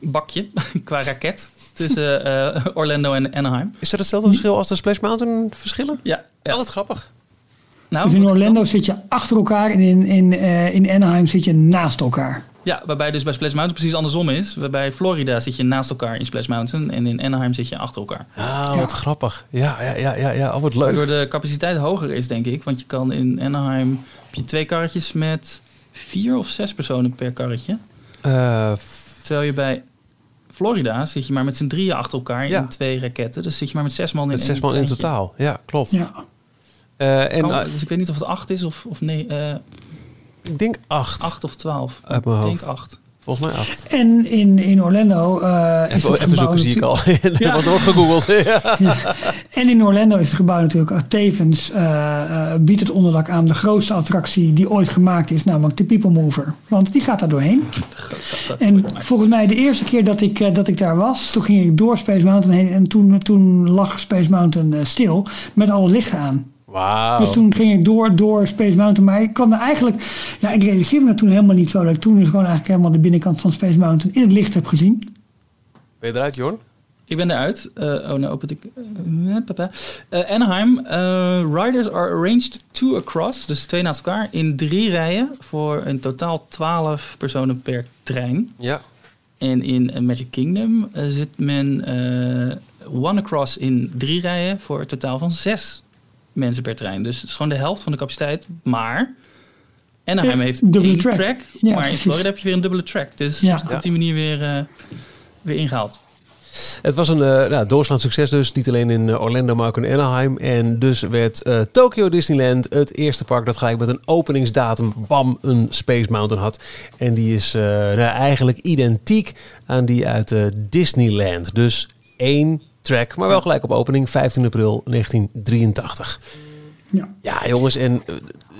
bakje, qua raket, tussen uh, Orlando en Anaheim? Is dat hetzelfde verschil als de Splash Mountain verschillen? Ja. ja. Wat grappig. Nou, dus in Orlando zit je achter elkaar en in, in, uh, in Anaheim zit je naast elkaar. Ja, waarbij dus bij Splash Mountain precies andersom is. Waarbij Florida zit je naast elkaar in Splash Mountain en in Anaheim zit je achter elkaar. Ah, wat grappig. Ja, ja, ja, ja, ja. Oh, wat leuk. Waardoor de capaciteit hoger is, denk ik. Want je kan in Anaheim heb je twee karretjes met vier of zes personen per karretje. Uh, Terwijl je bij Florida zit je maar met z'n drieën achter elkaar in twee raketten. Dus zit je maar met zes man in Met zes man in totaal, ja, klopt. Ja. Uh, en, oh, dus ik weet niet of het acht is of, of nee. Uh, ik denk acht. Acht of twaalf. Uit mijn hoofd. Ik denk acht. Volgens mij acht. En in, in Orlando. Uh, even, even zoeken, zie ik al. ja. wordt wordt gegoogeld. ja. En in Orlando is het gebouw natuurlijk tevens. Uh, uh, biedt het onderdak aan de grootste attractie die ooit gemaakt is, namelijk de People Mover. Want die gaat daar doorheen. En volgens mij de eerste keer dat ik, dat ik daar was, toen ging ik door Space Mountain heen. En toen, toen lag Space Mountain stil met alle lichten aan. Wow. Dus toen ging ik door, door Space Mountain. Maar ik kwam er eigenlijk... Ja, ik realiseerde me toen helemaal niet zo. Dat ik toen dus gewoon eigenlijk helemaal de binnenkant van Space Mountain in het licht heb gezien. Ben je eruit, Jorn? Ik ben eruit. Uh, oh, nou open ik... Uh, uh, Anaheim. riders are arranged two across. Dus twee naast elkaar. In drie rijen. Voor een totaal 12 personen per trein. Ja. En in Magic Kingdom zit men one across in drie rijen. Voor een totaal van zes mensen per trein. Dus het is gewoon de helft van de capaciteit. Maar Anaheim ja, heeft dubbele track. track ja, maar in Florida heb je weer een dubbele track. Dus ja. op die manier weer, uh, weer ingehaald. Het was een uh, nou, doorslaand succes dus. Niet alleen in eh, Orlando, maar ook in Anaheim. En dus werd uh, Tokyo Disneyland het eerste park dat gelijk met een openingsdatum, bam, een Space Mountain had. En die is nou, eigenlijk identiek aan die uit Disneyland. Dus één track, maar wel gelijk op opening 15 april 1983. Ja. ja, jongens, en eh,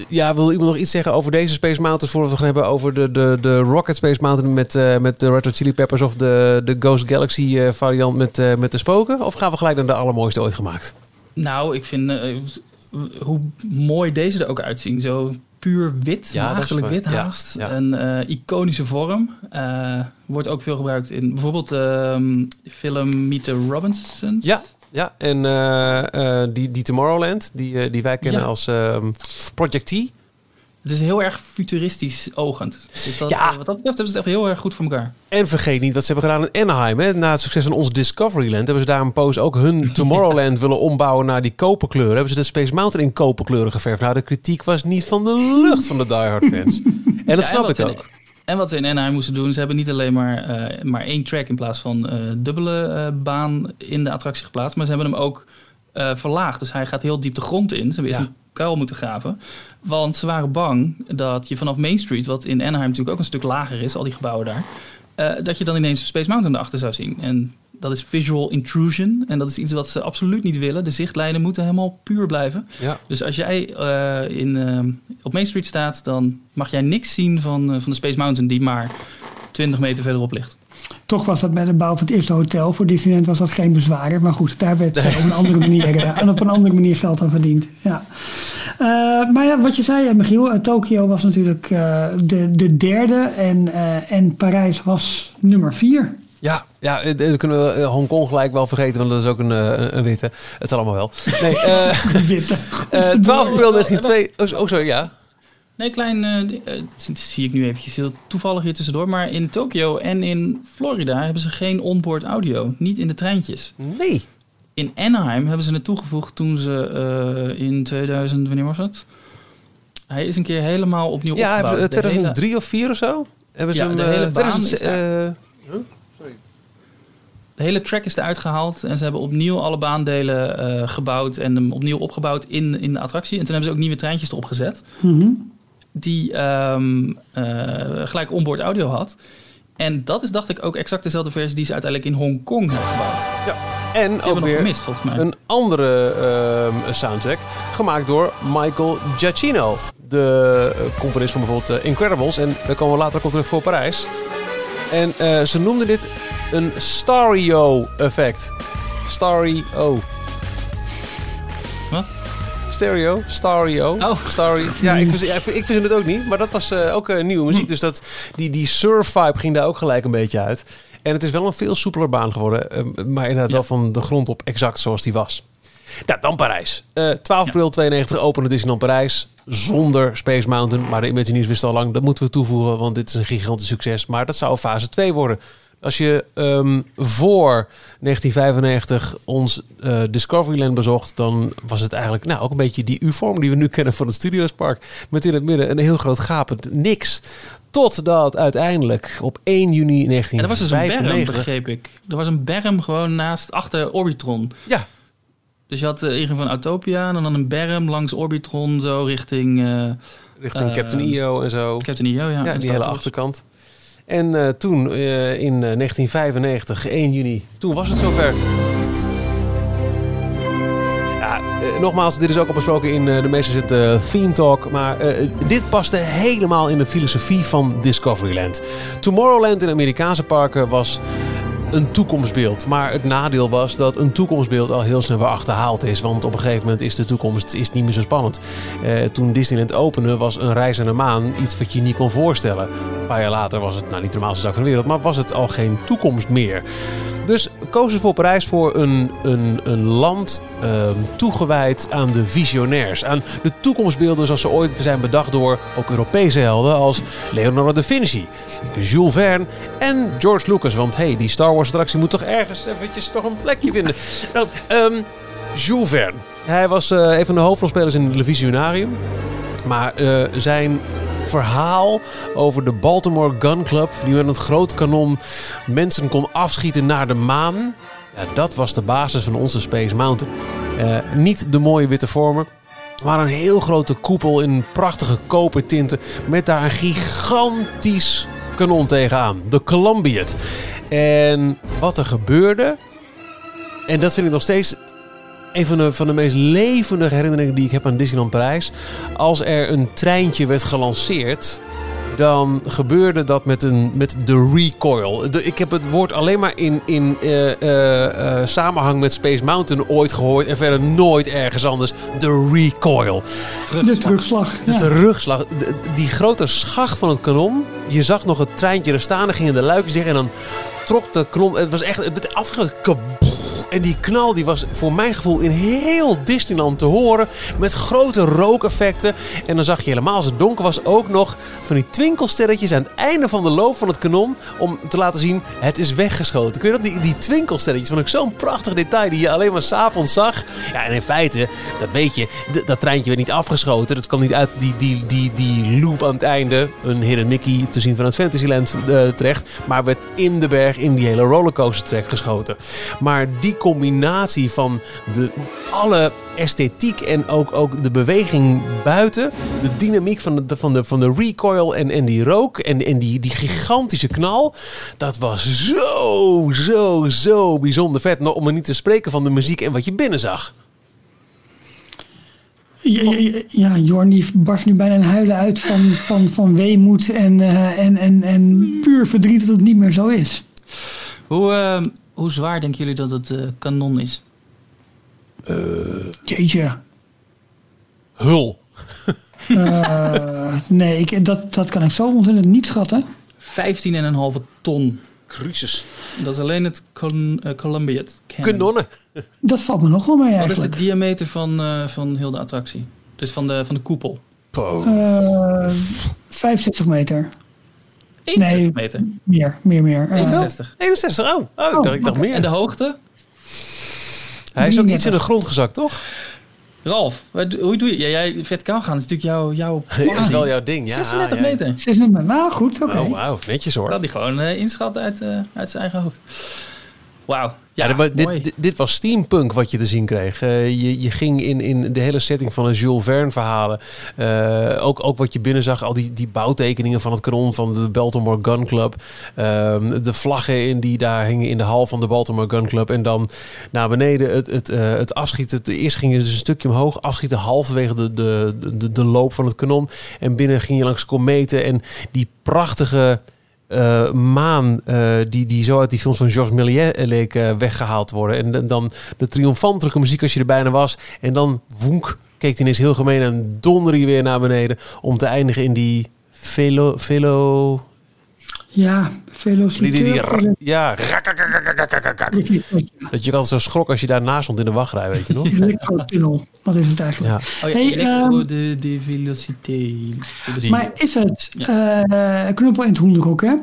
ja, wil iemand nog iets zeggen over deze Space Mountain voordat we gaan hebben over de, de, de Rocket Space Mountain met, uh, met de Red Hot Chili Peppers of de, de Ghost Galaxy uh, variant met, uh, met de spoken? Of gaan we gelijk naar de allermooiste ooit gemaakt? Nou, ik vind hoe mooi deze er ook uitzien. Zo puur wit, ja, maagdelijk wit haast. Een uh, iconische vorm. Uh, wordt ook veel gebruikt in bijvoorbeeld de um, film Meet the Robinsons. Ja, ja. en uh, die, die Tomorrowland, die, die wij kennen als um, Project T. Het is heel erg futuristisch ogend. Dus dat, ja. Wat dat betreft hebben ze het echt heel erg goed voor elkaar. En vergeet niet wat ze hebben gedaan in Anaheim. Hè? Na het succes van ons Discoveryland hebben ze daar een poos ook hun Tomorrowland willen ombouwen naar die koperkleuren. Hebben ze de Space Mountain in koperkleuren geverfd. Nou, de kritiek was niet van de lucht van de diehard fans. en dat snap ik ook. En wat ze in Anaheim moesten doen, ze hebben niet alleen maar, uh, maar één track in plaats van uh, dubbele uh, baan in de attractie geplaatst, maar ze hebben hem ook verlaagd. Dus hij gaat heel diep de grond in. Ze hebben ja. een kuil moeten graven. Want ze waren bang dat je vanaf Main Street, wat in Anaheim natuurlijk ook een stuk lager is, al die gebouwen daar, uh, dat je dan ineens Space Mountain erachter zou zien. En dat is visual intrusion. En dat is iets wat ze absoluut niet willen. De zichtlijnen moeten helemaal puur blijven. Ja. Dus als jij uh, in, uh, op Main Street staat, dan mag jij niks zien van, van de Space Mountain die maar 20 meter verderop ligt. Toch was dat bij de bouw van het eerste hotel voor Disneyland was dat geen bezwaar. Maar goed, daar werd op een andere manier, en op een andere manier geld aan verdiend. Ja. Uh, maar ja, wat je zei, Michiel, uh, Tokio was natuurlijk uh, de, de derde en, en Parijs was nummer vier. Ja, ja, dan kunnen we Hongkong gelijk wel vergeten, want dat is ook een, een witte. Het zal allemaal wel. Nee, witte. 12 april 1902. Oh, sorry, ja. Nee, klein, uh, zie ik nu eventjes heel toevallig hier tussendoor. Maar in Tokio en in Florida hebben ze geen onboard audio. Niet in de treintjes. Nee. In Anaheim hebben ze het toegevoegd toen ze uh, in 2000, wanneer was het? Hij is een keer helemaal opnieuw ja, opgebouwd. Ja, 2003 hele... of 4 of zo? Hebben ze ja, de hele baan 2000, is huh? Sorry. De hele track is eruit gehaald en ze hebben opnieuw alle baandelen uh, gebouwd en hem opnieuw opgebouwd in, in de attractie. En toen hebben ze ook nieuwe treintjes erop gezet. Mm -hmm die um, uh, gelijk onboard audio had. En dat is, dacht ik, ook exact dezelfde versie die ze uiteindelijk in Hongkong hebben gebouwd. Ja, en ook weer gemist, volgens mij. een andere uh, soundtrack gemaakt door Michael Giacchino. De uh, componist van bijvoorbeeld uh, Incredibles. En daar komen we later ook op terug voor Parijs. En ze noemden dit een stereo-effect. Stereo. Stereo, Stereo, oh. Starry. Ja, ik, ik, ik vind het ook niet, maar dat was uh, ook uh, nieuwe muziek. Dus dat, die, die surf-vibe ging daar ook gelijk een beetje uit. En het is wel een veel soepeler baan geworden, uh, maar inderdaad ja. wel van de grond op exact zoals die was. Nou, dan Parijs. Uh, 12 april 92 opende Disneyland Parijs. Zonder Space Mountain. Maar de Imagineers wisten al lang, dat moeten we toevoegen. Want dit is een gigantisch succes. Maar dat zou fase 2 worden. Als je um, voor 1995 ons uh, Discoveryland bezocht, dan was het eigenlijk nou, ook een beetje die U-vorm die we nu kennen van het Studiospark. Met in het midden een heel groot gapend niks. Totdat uiteindelijk op 1 juni 1995... En er was dus een berm, begreep ik. Er was een berm gewoon naast, achter Orbitron. Ja. Dus je had uh, van Autopia en dan een berm langs Orbitron zo richting... Uh, richting Captain EO en zo. Captain EO, ja. Ja, die hele achterkant. En uh, toen uh, in 1995, 1 juni, toen was het zover. Ja, nogmaals, dit is ook al besproken in de meeste zitten Theme Talk. Maar dit paste helemaal in de filosofie van Discoveryland. Tomorrowland in Amerikaanse parken was een toekomstbeeld. Maar het nadeel was dat een toekomstbeeld al heel snel weer achterhaald is. Want op een gegeven moment is de toekomst is niet meer zo spannend. Eh, toen Disneyland opende was een reis naar de maan iets wat je niet kon voorstellen. Een paar jaar later was het, nou niet de normaalste zaak van de wereld, maar was het al geen toekomst meer. Dus kozen voor Parijs voor een, een, een land ehm, toegewijd aan de visionairs. Aan de toekomstbeelden zoals ze ooit zijn bedacht door ook Europese helden als Leonardo da Vinci, Jules Verne en George Lucas. Want hey, die Star Wars attractie moet toch ergens eventjes toch een plekje vinden. nou, um, Jules Verne. Hij was uh, een van de hoofdrolspelers in Le Visionarium. Maar uh, zijn verhaal over de Baltimore Gun Club. Die met een groot kanon mensen kon afschieten naar de maan. Ja, dat was de basis van onze Space Mountain. Uh, niet de mooie witte vormen. Maar een heel grote koepel in prachtige kopertinten. Met daar een gigantisch kanon tegenaan. De Columbiad. En wat er gebeurde. En dat vind ik nog steeds een van de, van de meest levendige herinneringen die ik heb aan Disneyland Parijs. Als er een treintje werd gelanceerd, dan gebeurde dat met, een, met de recoil. ik heb het woord alleen maar in, in uh, uh, samenhang met Space Mountain ooit gehoord en verder nooit ergens anders. De recoil. De terugslag. De terugslag. die grote schacht van het kanon. Je zag nog het treintje er staan, er gingen de luikjes dicht en dan trok de kanon. Het was echt het afgeschoten. En die knal die was voor mijn gevoel in heel Disneyland te horen. Met grote rookeffecten. En dan zag je helemaal als het donker was ook nog van die twinkelsterretjes aan het einde van de loop van het kanon. Om te laten zien, het is weggeschoten. Kun je dat? Die, die twinkelsterretjes vond ik zo'n prachtig detail die je alleen maar s'avonds zag. Ja, en in feite, dat weet je, dat treintje werd niet afgeschoten. Dat kwam niet uit die, die, die, die loop aan het einde. Een Hidden Mickey te zien van het Fantasyland uh, terecht. Maar werd in de berg, in die hele rollercoaster terecht geschoten. Maar die combinatie van de, alle esthetiek en ook, ook de beweging buiten. De dynamiek van de, van de, van de recoil en, en die rook en, en die, die gigantische knal. Dat was zo, zo, zo bijzonder vet. Nou, om er niet te spreken van de muziek en wat je binnen zag. Ja, ja, Jorn die barst nu bijna een huilen uit van, van, van weemoed en, uh, en, en, en puur verdriet dat het niet meer zo is. Hoe, uh, hoe zwaar denken jullie dat het uh, kanon is? Uh, Jeetje. Hul. uh, nee, ik, dat, dat kan ik zo ontzettend niet schatten. 15,5 ton. Cruises. Dat is alleen het Col uh, Columbia Kanonnen. Dat valt me nog wel mee eigenlijk. Wat is de diameter van, uh, van heel de attractie? Dus van de, van de koepel? Uh, 65 meter. 61 nee, meter? Meer, meer, meer. 61. 61, oh. oh, ik, oh, dacht, ik dacht meer. En de hoogte? Hij is ook iets in de grond gezakt, toch? Ralf, hoe doe je? Ja, jij verticaal gaan is natuurlijk jouw... jouw dat is wel jouw ding, ja. 36 ja, meter. 36 meter, nou goed, oké. Okay. Oh, wauw, netjes hoor. Dat hij gewoon uh, inschat uit, uh, uit zijn eigen hoofd. Wauw. Ja, dit, dit, was steampunk wat je te zien kreeg. Uh, je, je ging in, in de hele setting van een Jules Verne verhalen. Uh, ook, ook wat je binnen zag, al die, die bouwtekeningen van het kanon van de Baltimore Gun Club. Uh, de vlaggen in die daar hingen in de hal van de Baltimore Gun Club. En dan naar beneden het, het, uh, het afschieten. Eerst ging je dus een stukje omhoog, afschieten halverwege de, de, de, de loop van het kanon. En binnen ging je langs kometen en die prachtige uh, maan uh, die, die zo uit die films van Georges Méliès leek uh, weggehaald worden. En dan de triomfantelijke muziek als je er bijna was. En dan woenk, keek hij ineens heel gemeen en donderde je weer naar beneden. Om te eindigen in die velo... velo Ja, velociteur. ja, dat je altijd zo schrok als je daarnaast stond in de wachtrij, weet je nog? Elektrotunnel, wat is het eigenlijk? Ja. Oh ja, hey, elektro um, de, de velociteit. Maar is het, ja. uh, knuppel in het hoenderhok, hè?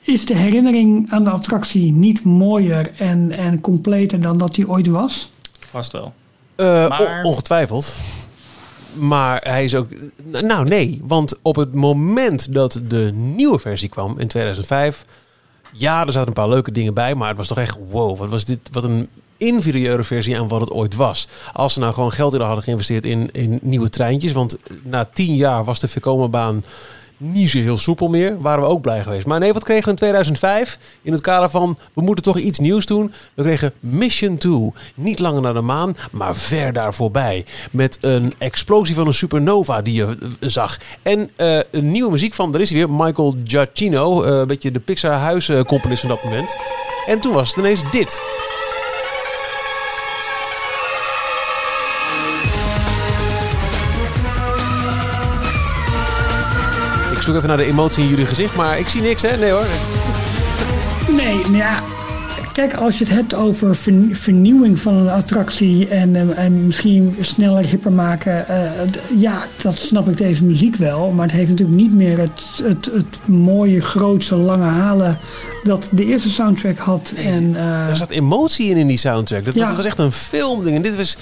Is de herinnering aan de attractie niet mooier en, en completer dan dat die ooit was? Vast wel. Uh, maar... Ongetwijfeld. Maar hij is ook. Nou, nee. Want op het moment dat de nieuwe versie kwam in 2005. Ja, er zaten een paar leuke dingen bij. Maar het was toch echt. Wow, wat was dit? Wat een inferieure versie aan wat het ooit was. Als ze nou gewoon geld in hadden geïnvesteerd in, in nieuwe treintjes. Want na tien jaar was de Vekoma-baan niet zo heel soepel meer. Waren we ook blij geweest. Maar nee, wat kregen we in 2005? In het kader van, we moeten toch iets nieuws doen. We kregen Mission 2. Niet langer naar de maan, maar ver daar voorbij. Met een explosie van een supernova die je eh, zag. En uh, een nieuwe muziek van, daar is hij weer, Michael Giacchino. Uh, een beetje de Pixar huiscomponist van dat moment. En toen was het ineens dit. Ik zoek even naar de emotie in jullie gezicht, maar ik zie niks, hè? Nee hoor. Nee, ja, Kijk, als je het hebt over vernieuwing van een attractie en, eh, en misschien sneller, hipper maken. Uh, ja, dat snap ik deze muziek wel. Maar het heeft natuurlijk niet meer het, het, het mooie, grootse, lange halen dat de eerste soundtrack had. Nee, en, uh, er zat emotie in in die soundtrack. Dat, was, was echt een filmding. En dit was,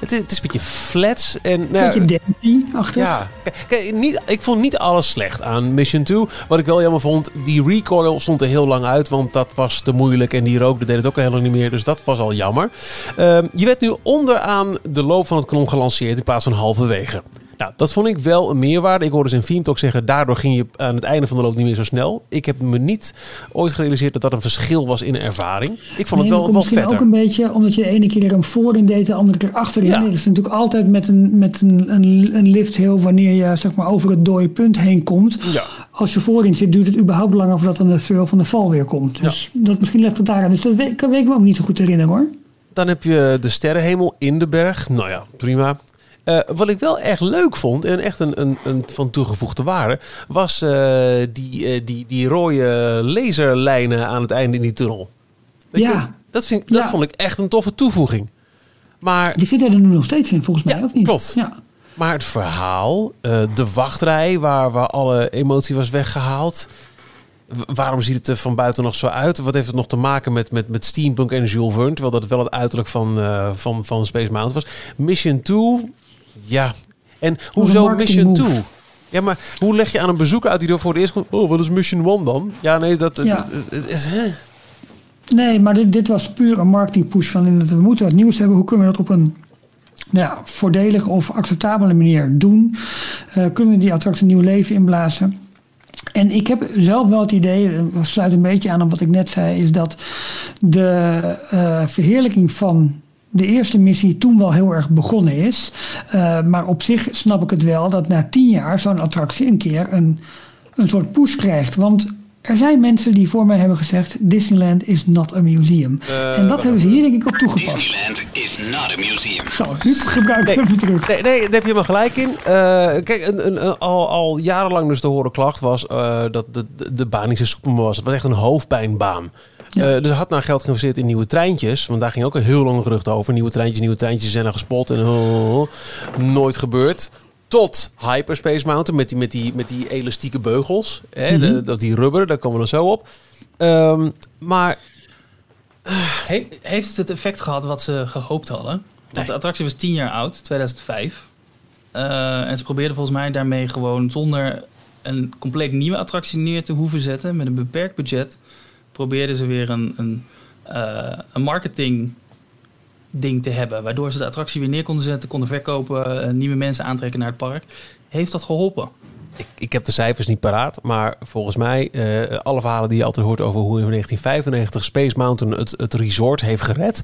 het, het is een beetje flats. En, nou, een beetje dancey achter. Ja, kijk, niet, ik vond niet alles slecht aan Mission 2. Wat ik wel jammer vond, die recoil stond er heel lang uit. Want dat was te moeilijk en die rook dat deed het ook al helemaal niet meer. Dus dat was al jammer. Ehm, je werd nu onderaan de loop van het kanon gelanceerd in plaats van halverwege. Nou, dat vond ik wel een meerwaarde. Ik hoorde ze in Fiend ook zeggen, daardoor ging je aan het einde van de loop niet meer zo snel. Ik heb me niet ooit gerealiseerd dat dat een verschil was in ervaring. Ik vond het wel, wel vetter. ook een beetje omdat je de ene keer er een voorin deed, de andere keer achterin. Ja. Dat is natuurlijk altijd met een, met een, een, een lift heel wanneer je zeg maar over het dode punt heen komt. Ja. Als je voorin zit, duurt het überhaupt langer voordat dan de thrill van de val weer komt. Dus dat misschien ligt het daar. Dus dat weet, kan ik me ook niet zo goed herinneren hoor. Dan heb je de sterrenhemel in de berg. Nou ja, prima. Uh, wat ik wel echt leuk vond en echt een, een, een van toegevoegde waarde, was uh, die, uh, die, die rode laserlijnen aan het einde in die tunnel. Weet ja. Je, dat, vind, dat ja. vond ik echt een toffe toevoeging. Maar, die zitten er nu nog steeds in, volgens mij, ja, of niet? Klopt. Ja. Maar het verhaal, de wachtrij waar, waar alle emotie was weggehaald. Waarom ziet het er van buiten nog zo uit? Wat heeft het nog te maken met, met, met Steampunk en Jules Verne? Terwijl dat wel het uiterlijk van, van, van Space Mountain was. Mission 2 ja, en hoezo Mission 2? Ja, maar hoe leg je aan een bezoeker uit die er voor het eerst komt... Oh, wat is Mission 1 dan? Ja, nee, dat... Ja. is, Nee, maar dit, dit was puur een marketing push van... We moeten wat nieuws hebben. Hoe kunnen we dat op een nou ja, voordelige of acceptabele manier doen? Uh, kunnen we die attractie nieuw leven inblazen? En ik heb zelf wel het idee, dat sluit een beetje aan op wat ik net zei, is dat de uh, verheerlijking van de eerste missie toen wel heel erg begonnen is. Uh, maar op zich snap ik het wel dat na tien jaar zo'n attractie een keer een, een soort push krijgt. Want er zijn mensen die voor mij hebben gezegd: Disneyland is not a museum. Uh, en dat hebben ze hier denk ik op toegepast. Disneyland is not a museum. Zo, nu gebruik ik nee, even terug. Nee, nee, daar heb je maar gelijk in. Uh, kijk, een, een, een, al, al jarenlang dus te horen klacht was uh, dat de, de, de baan niet zo soepel was. Het was echt een hoofdpijnbaan. Ja. Uh, dus had nou geld geïnvesteerd in nieuwe treintjes. Want daar ging ook een heel lang gerucht over. Nieuwe treintjes, nieuwe treintjes zijn er gespot. En oh, nooit gebeurd. Tot Hyperspace Mountain met die, met die, met die elastieke beugels. Hè, mm -hmm. de, die rubber, daar komen we dan zo op. Um, maar... He, heeft het het effect gehad wat ze gehoopt hadden? Want de attractie was 10 jaar oud, 2005. Uh, en ze probeerden volgens mij daarmee gewoon zonder een compleet nieuwe attractie neer te hoeven zetten... met een beperkt budget probeerden ze weer een, een, uh, een marketing ding te hebben. Waardoor ze de attractie weer neer konden zetten, konden verkopen, uh, nieuwe mensen aantrekken naar het park. Heeft dat geholpen? Ik, ik heb de cijfers niet paraat, maar volgens mij, uh, alle verhalen die je altijd hoort over hoe in 1995 Space Mountain het, het resort heeft gered,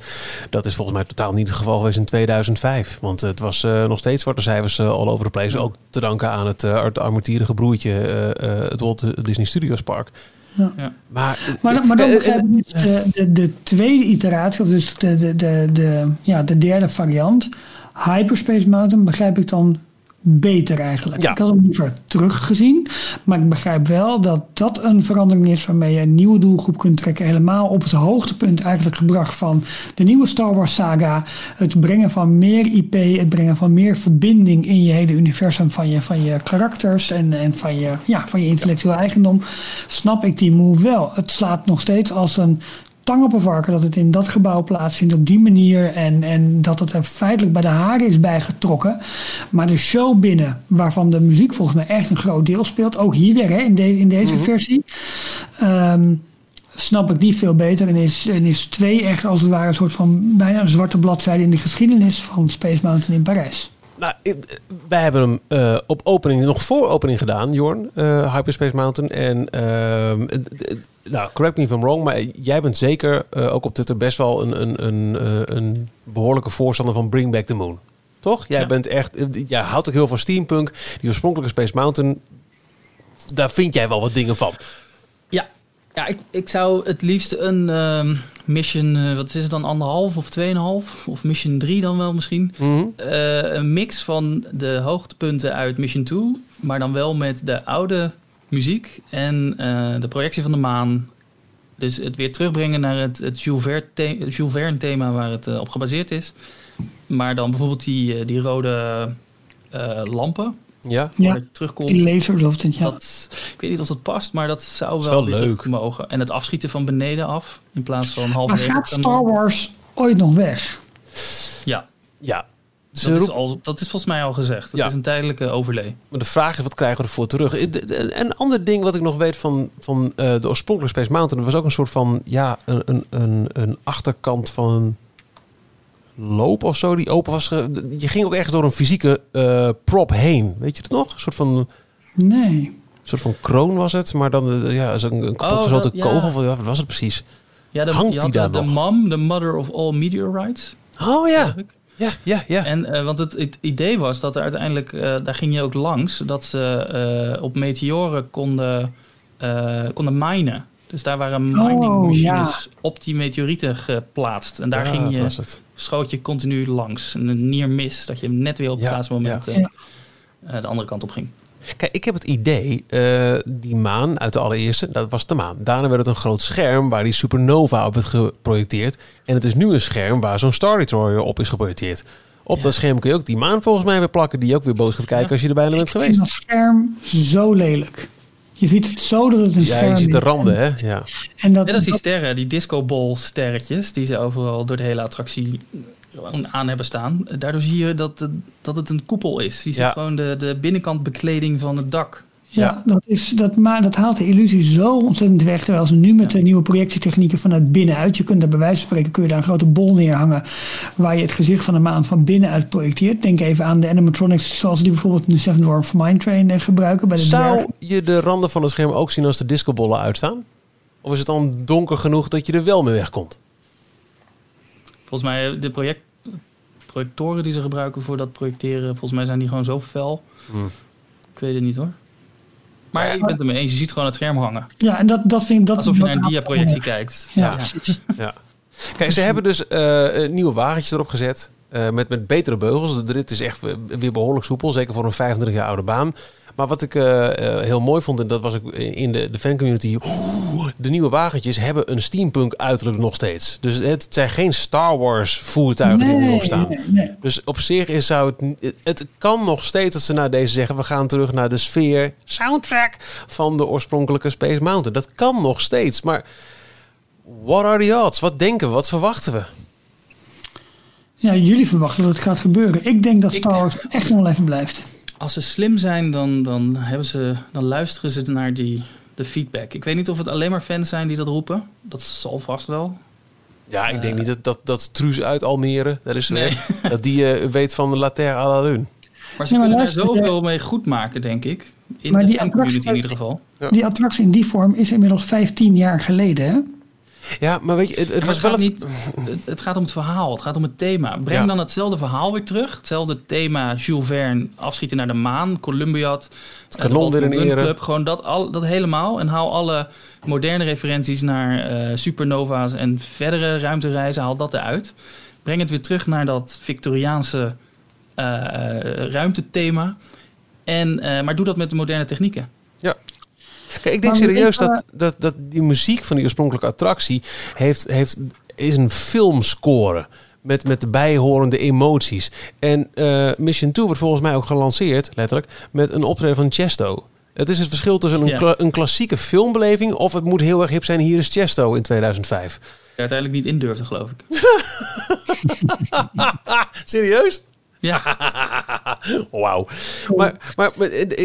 dat is volgens mij totaal niet het geval geweest in 2005. Want het was uh, nog steeds zwarte cijfers uh, all over the place. Ook te danken aan het, het armetierige broertje, het Walt Disney Studios Park. Ja. ja. Maar, maar, maar dan begrijp ik niet de, de, de, tweede iteratie, of dus de, de, de, de, ja, de derde variant, Hyperspace Mountain, begrijp ik dan beter eigenlijk. Ik had hem liever teruggezien. Maar ik begrijp wel dat dat een verandering is waarmee je een nieuwe doelgroep kunt trekken. Helemaal op het hoogtepunt eigenlijk gebracht van de nieuwe Star Wars saga. Het brengen van meer IP, het brengen van meer verbinding in je hele universum van je, van je karakters en, en van, je, ja, van je intellectueel eigendom. Snap ik die move wel. Het slaat nog steeds als een tang op een varken dat het in dat gebouw plaatsvindt op die manier. En, en dat het er feitelijk bij de haren is bijgetrokken. Maar de show binnen, waarvan de muziek volgens mij echt een groot deel speelt. Ook hier weer hè, in, de, in deze mhm. versie. Ehm, snap ik die veel beter. En is, en is twee echt als het ware een soort van bijna een zwarte bladzijde in de geschiedenis van Space Mountain in Parijs. Nou, wij hebben hem uh, op opening, nog voor opening gedaan, Jorn, uh, Hyperspace Mountain. En uh, nou, correct me if I'm wrong, maar jij bent zeker ook op Twitter best wel een, een, een, een behoorlijke voorstander van Bring Back the Moon. Toch? Jij bent echt, jij houdt ook heel van steampunk. Die oorspronkelijke Space Mountain, daar vind jij wel wat dingen van. Ja, ik, ik zou het liefst een ehm, mission, uh, wat is het dan, anderhalf of tweeënhalf? Of mission 3 dan wel misschien. Mm -hmm. uh, een mix van de hoogtepunten uit mission 2, maar dan wel met de oude muziek en uh, de projectie van de maan. Dus het weer terugbrengen naar het, het Jules, Verne Jules Verne thema waar het op gebaseerd is. Maar dan bijvoorbeeld die, die rode lampen ja, ja terugkomt. Die ja. Dat, ik weet niet of dat past, maar dat zou wel, wel leuk mogen. En het afschieten van beneden af in plaats van half. Maar gaat Star Wars ooit nog weg? Ja. Ja. Dat is, al, dat is volgens mij al gezegd. Dat is een tijdelijke overlay. Maar de vraag is, wat krijgen we ervoor terug? Een ander ding wat ik nog weet van, van uh, de oorspronkelijke Space Mountain... was ook een soort van, ja, een, een, een, een achterkant van loop of zo die open was. Je ging ook echt door een fysieke uh, prop heen. Weet je het nog? Een soort van. Nee. Een soort van kroon was het, maar dan uh, ja, een, een kapotgesloten oh, kogel. Ja. Wat was het precies? Ja, de, Hangt die daar de, nog? De mom, the mother of all meteorites. Oh ja. Ja, ja, ja. En uh, want het, het, idee was dat er uiteindelijk, uh, daar ging je ook langs, dat ze op meteoren konden, konden minen. Dus daar waren mining oh, op die meteorieten geplaatst. En daar ging je, schoot je continu langs. Een near miss, dat je net weer op het laatste moment uh, de andere kant op ging. Kijk, ik heb het idee, uh, die maan uit de allereerste, dat was de maan. Daarna werd het een groot scherm waar die supernova op werd geprojecteerd. En het is nu een scherm waar zo'n Star Destroyer op is geprojecteerd. Op dat scherm kun je ook die maan volgens mij weer plakken, die je ook weer boos gaat kijken als je er bijna bent geweest. Ik vind dat scherm zo lelijk. Je ziet het zo dat het een ja, je ziet de randen, hè? Ja. En dat, is die sterren, die disco ball sterretjes, die ze overal door de hele attractie aan hebben staan. Daardoor zie je dat, dat het een koepel is. Je ziet gewoon de, de binnenkant bekleding van het dak. Ja, Dat, is, dat, maar dat haalt de illusie zo ontzettend weg. Terwijl ze nu met de nieuwe projectietechnieken vanuit binnenuit, je kunt daar bij wijze van spreken, kun je daar een grote bol neerhangen waar je het gezicht van de maan van binnenuit projecteert. Denk even aan de animatronics zoals die bijvoorbeeld in de Seven Dwarf Mine Train eh, gebruiken. Bij de Zou je de randen van het scherm ook zien als de discobollen uitstaan? Of is het dan donker genoeg dat je er wel mee wegkomt? Volgens mij, eh, de project, projectoren die ze gebruiken voor dat projecteren, volgens mij zijn die gewoon zo fel. Hmm. Ik weet het niet hoor. Maar je bent het mee eens, je ziet gewoon het scherm hangen. Ja, en dat, dat vind ik... Dat Alsof je naar een diaprojectie kijkt. Ja, precies. Ja. Kijk, ze hebben dus uh, nieuwe wagentjes erop gezet. Uh, met, met betere beugels. De rit is echt weer behoorlijk soepel. Zeker voor een 25 jaar oude baan. Maar wat ik uh, heel mooi vond, en dat was ik in de, de fancommunity. De nieuwe wagentjes hebben een steampunk uiterlijk nog steeds. Dus het zijn geen Star Wars voertuigen nee, die erop staan. Nee, nee. Dus op zich is, zou het... Het kan nog steeds dat ze na deze zeggen... we gaan terug naar de sfeer soundtrack van de oorspronkelijke Space Mountain. Dat kan nog steeds, maar... What are the odds? Wat denken we? Wat verwachten we? Ja, jullie verwachten dat het gaat gebeuren. Ik denk dat Star Wars echt nog wel even blijft. Als ze slim zijn, dan, dan, hebben ze, dan luisteren ze naar die, de feedback. Ik weet niet of het alleen maar fans zijn die dat roepen. Dat zal vast wel. Ja, ik denk uh, niet dat, dat, dat Truus uit Almere, dat, is nee. dat die uh, weet van de La Terre à la Lune. Maar ze nee, kunnen daar zoveel mee goed maken, denk ik. In maar de die community in ieder geval. Ja. Die attractie in die vorm is inmiddels 15 jaar geleden. Ja, maar weet je, het, het was wel het... Niet, het, het, gaat om het verhaal, het gaat om het thema. Breng dan hetzelfde verhaal weer terug. Hetzelfde thema, Jules Verne, afschieten naar de maan, Columbiad, het kanon weer in Club. Gewoon dat, al, dat helemaal. En haal alle moderne referenties naar uh, supernova's en verdere ruimtereizen, haal dat eruit. Breng het weer terug naar dat Victoriaanse ruimtethema. En, maar doe dat met de moderne technieken. Ja. Kijk, ik denk serieus dat, dat, dat die muziek van die oorspronkelijke attractie heeft, heeft, is een filmscore met, met de bijhorende emoties. En uh, Mission 2 wordt volgens mij ook gelanceerd, letterlijk, met een optreden van Chesto. Het is het verschil tussen een, ja. een klassieke filmbeleving of het moet heel erg hip zijn. Hier is Chesto in 2005. Ja, uiteindelijk niet indurfde, geloof ik. Serieus? Ja. Wauw. Maar, maar,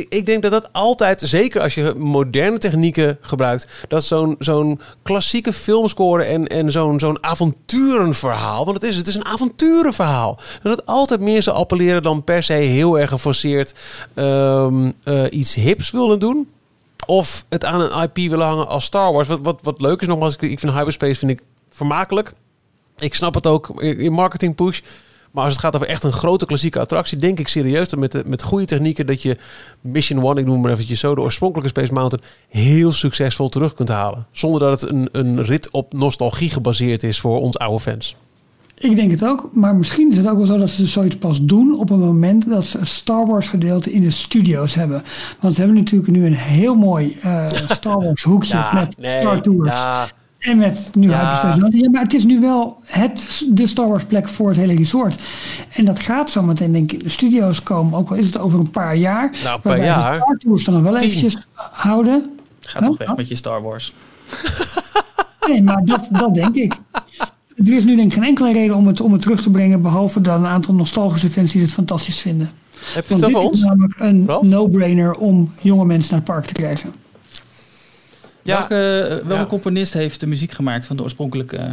ik denk dat dat altijd, zeker als je moderne technieken gebruikt, dat zo'n zo'n klassieke filmscore en, en zo'n zo'n avonturenverhaal, want het is, het is een avonturenverhaal, dat het altijd meer zou appelleren dan per se heel erg geforceerd um, uh, iets hips willen doen. Of het aan een IP willen hangen als Star Wars. Wat, wat, wat leuk is nogmaals, ik vind hyperspace vind ik vermakelijk. Ik snap het ook in marketing push. Maar als het gaat over echt een grote klassieke attractie, denk ik serieus dat met, de, met goede technieken dat je Mission One, ik noem maar eventjes zo, de oorspronkelijke Space Mountain, heel succesvol terug kunt halen. Zonder dat het een, een rit op nostalgie gebaseerd is voor ons oude fans. Ik denk het ook, maar misschien is het ook wel zo dat ze zoiets pas doen op een moment dat ze een Star Wars gedeelte in de studio's hebben. Want ze hebben natuurlijk nu een heel mooi uh, Star Wars hoekje met nee, Star Tours. Ja. En met nu ja. Ja, maar het is nu wel het, de Star Wars plek voor het hele resort. En dat gaat zo meteen denk ik in de studio's komen. Ook al is het over een paar jaar. Nou, een paar jaar. Star Tours dan nog wel eventjes houden. Gaat toch weg met je Star Wars. nee, maar dat, dat denk ik. Er is nu denk ik geen enkele reden om het, om het terug te brengen. Behalve dan een aantal nostalgische fans die het fantastisch vinden. Heb je het over ons? is namelijk een no-brainer om jonge mensen naar het park te krijgen. Ja, welke, welke componist heeft de muziek gemaakt van de oorspronkelijke uh,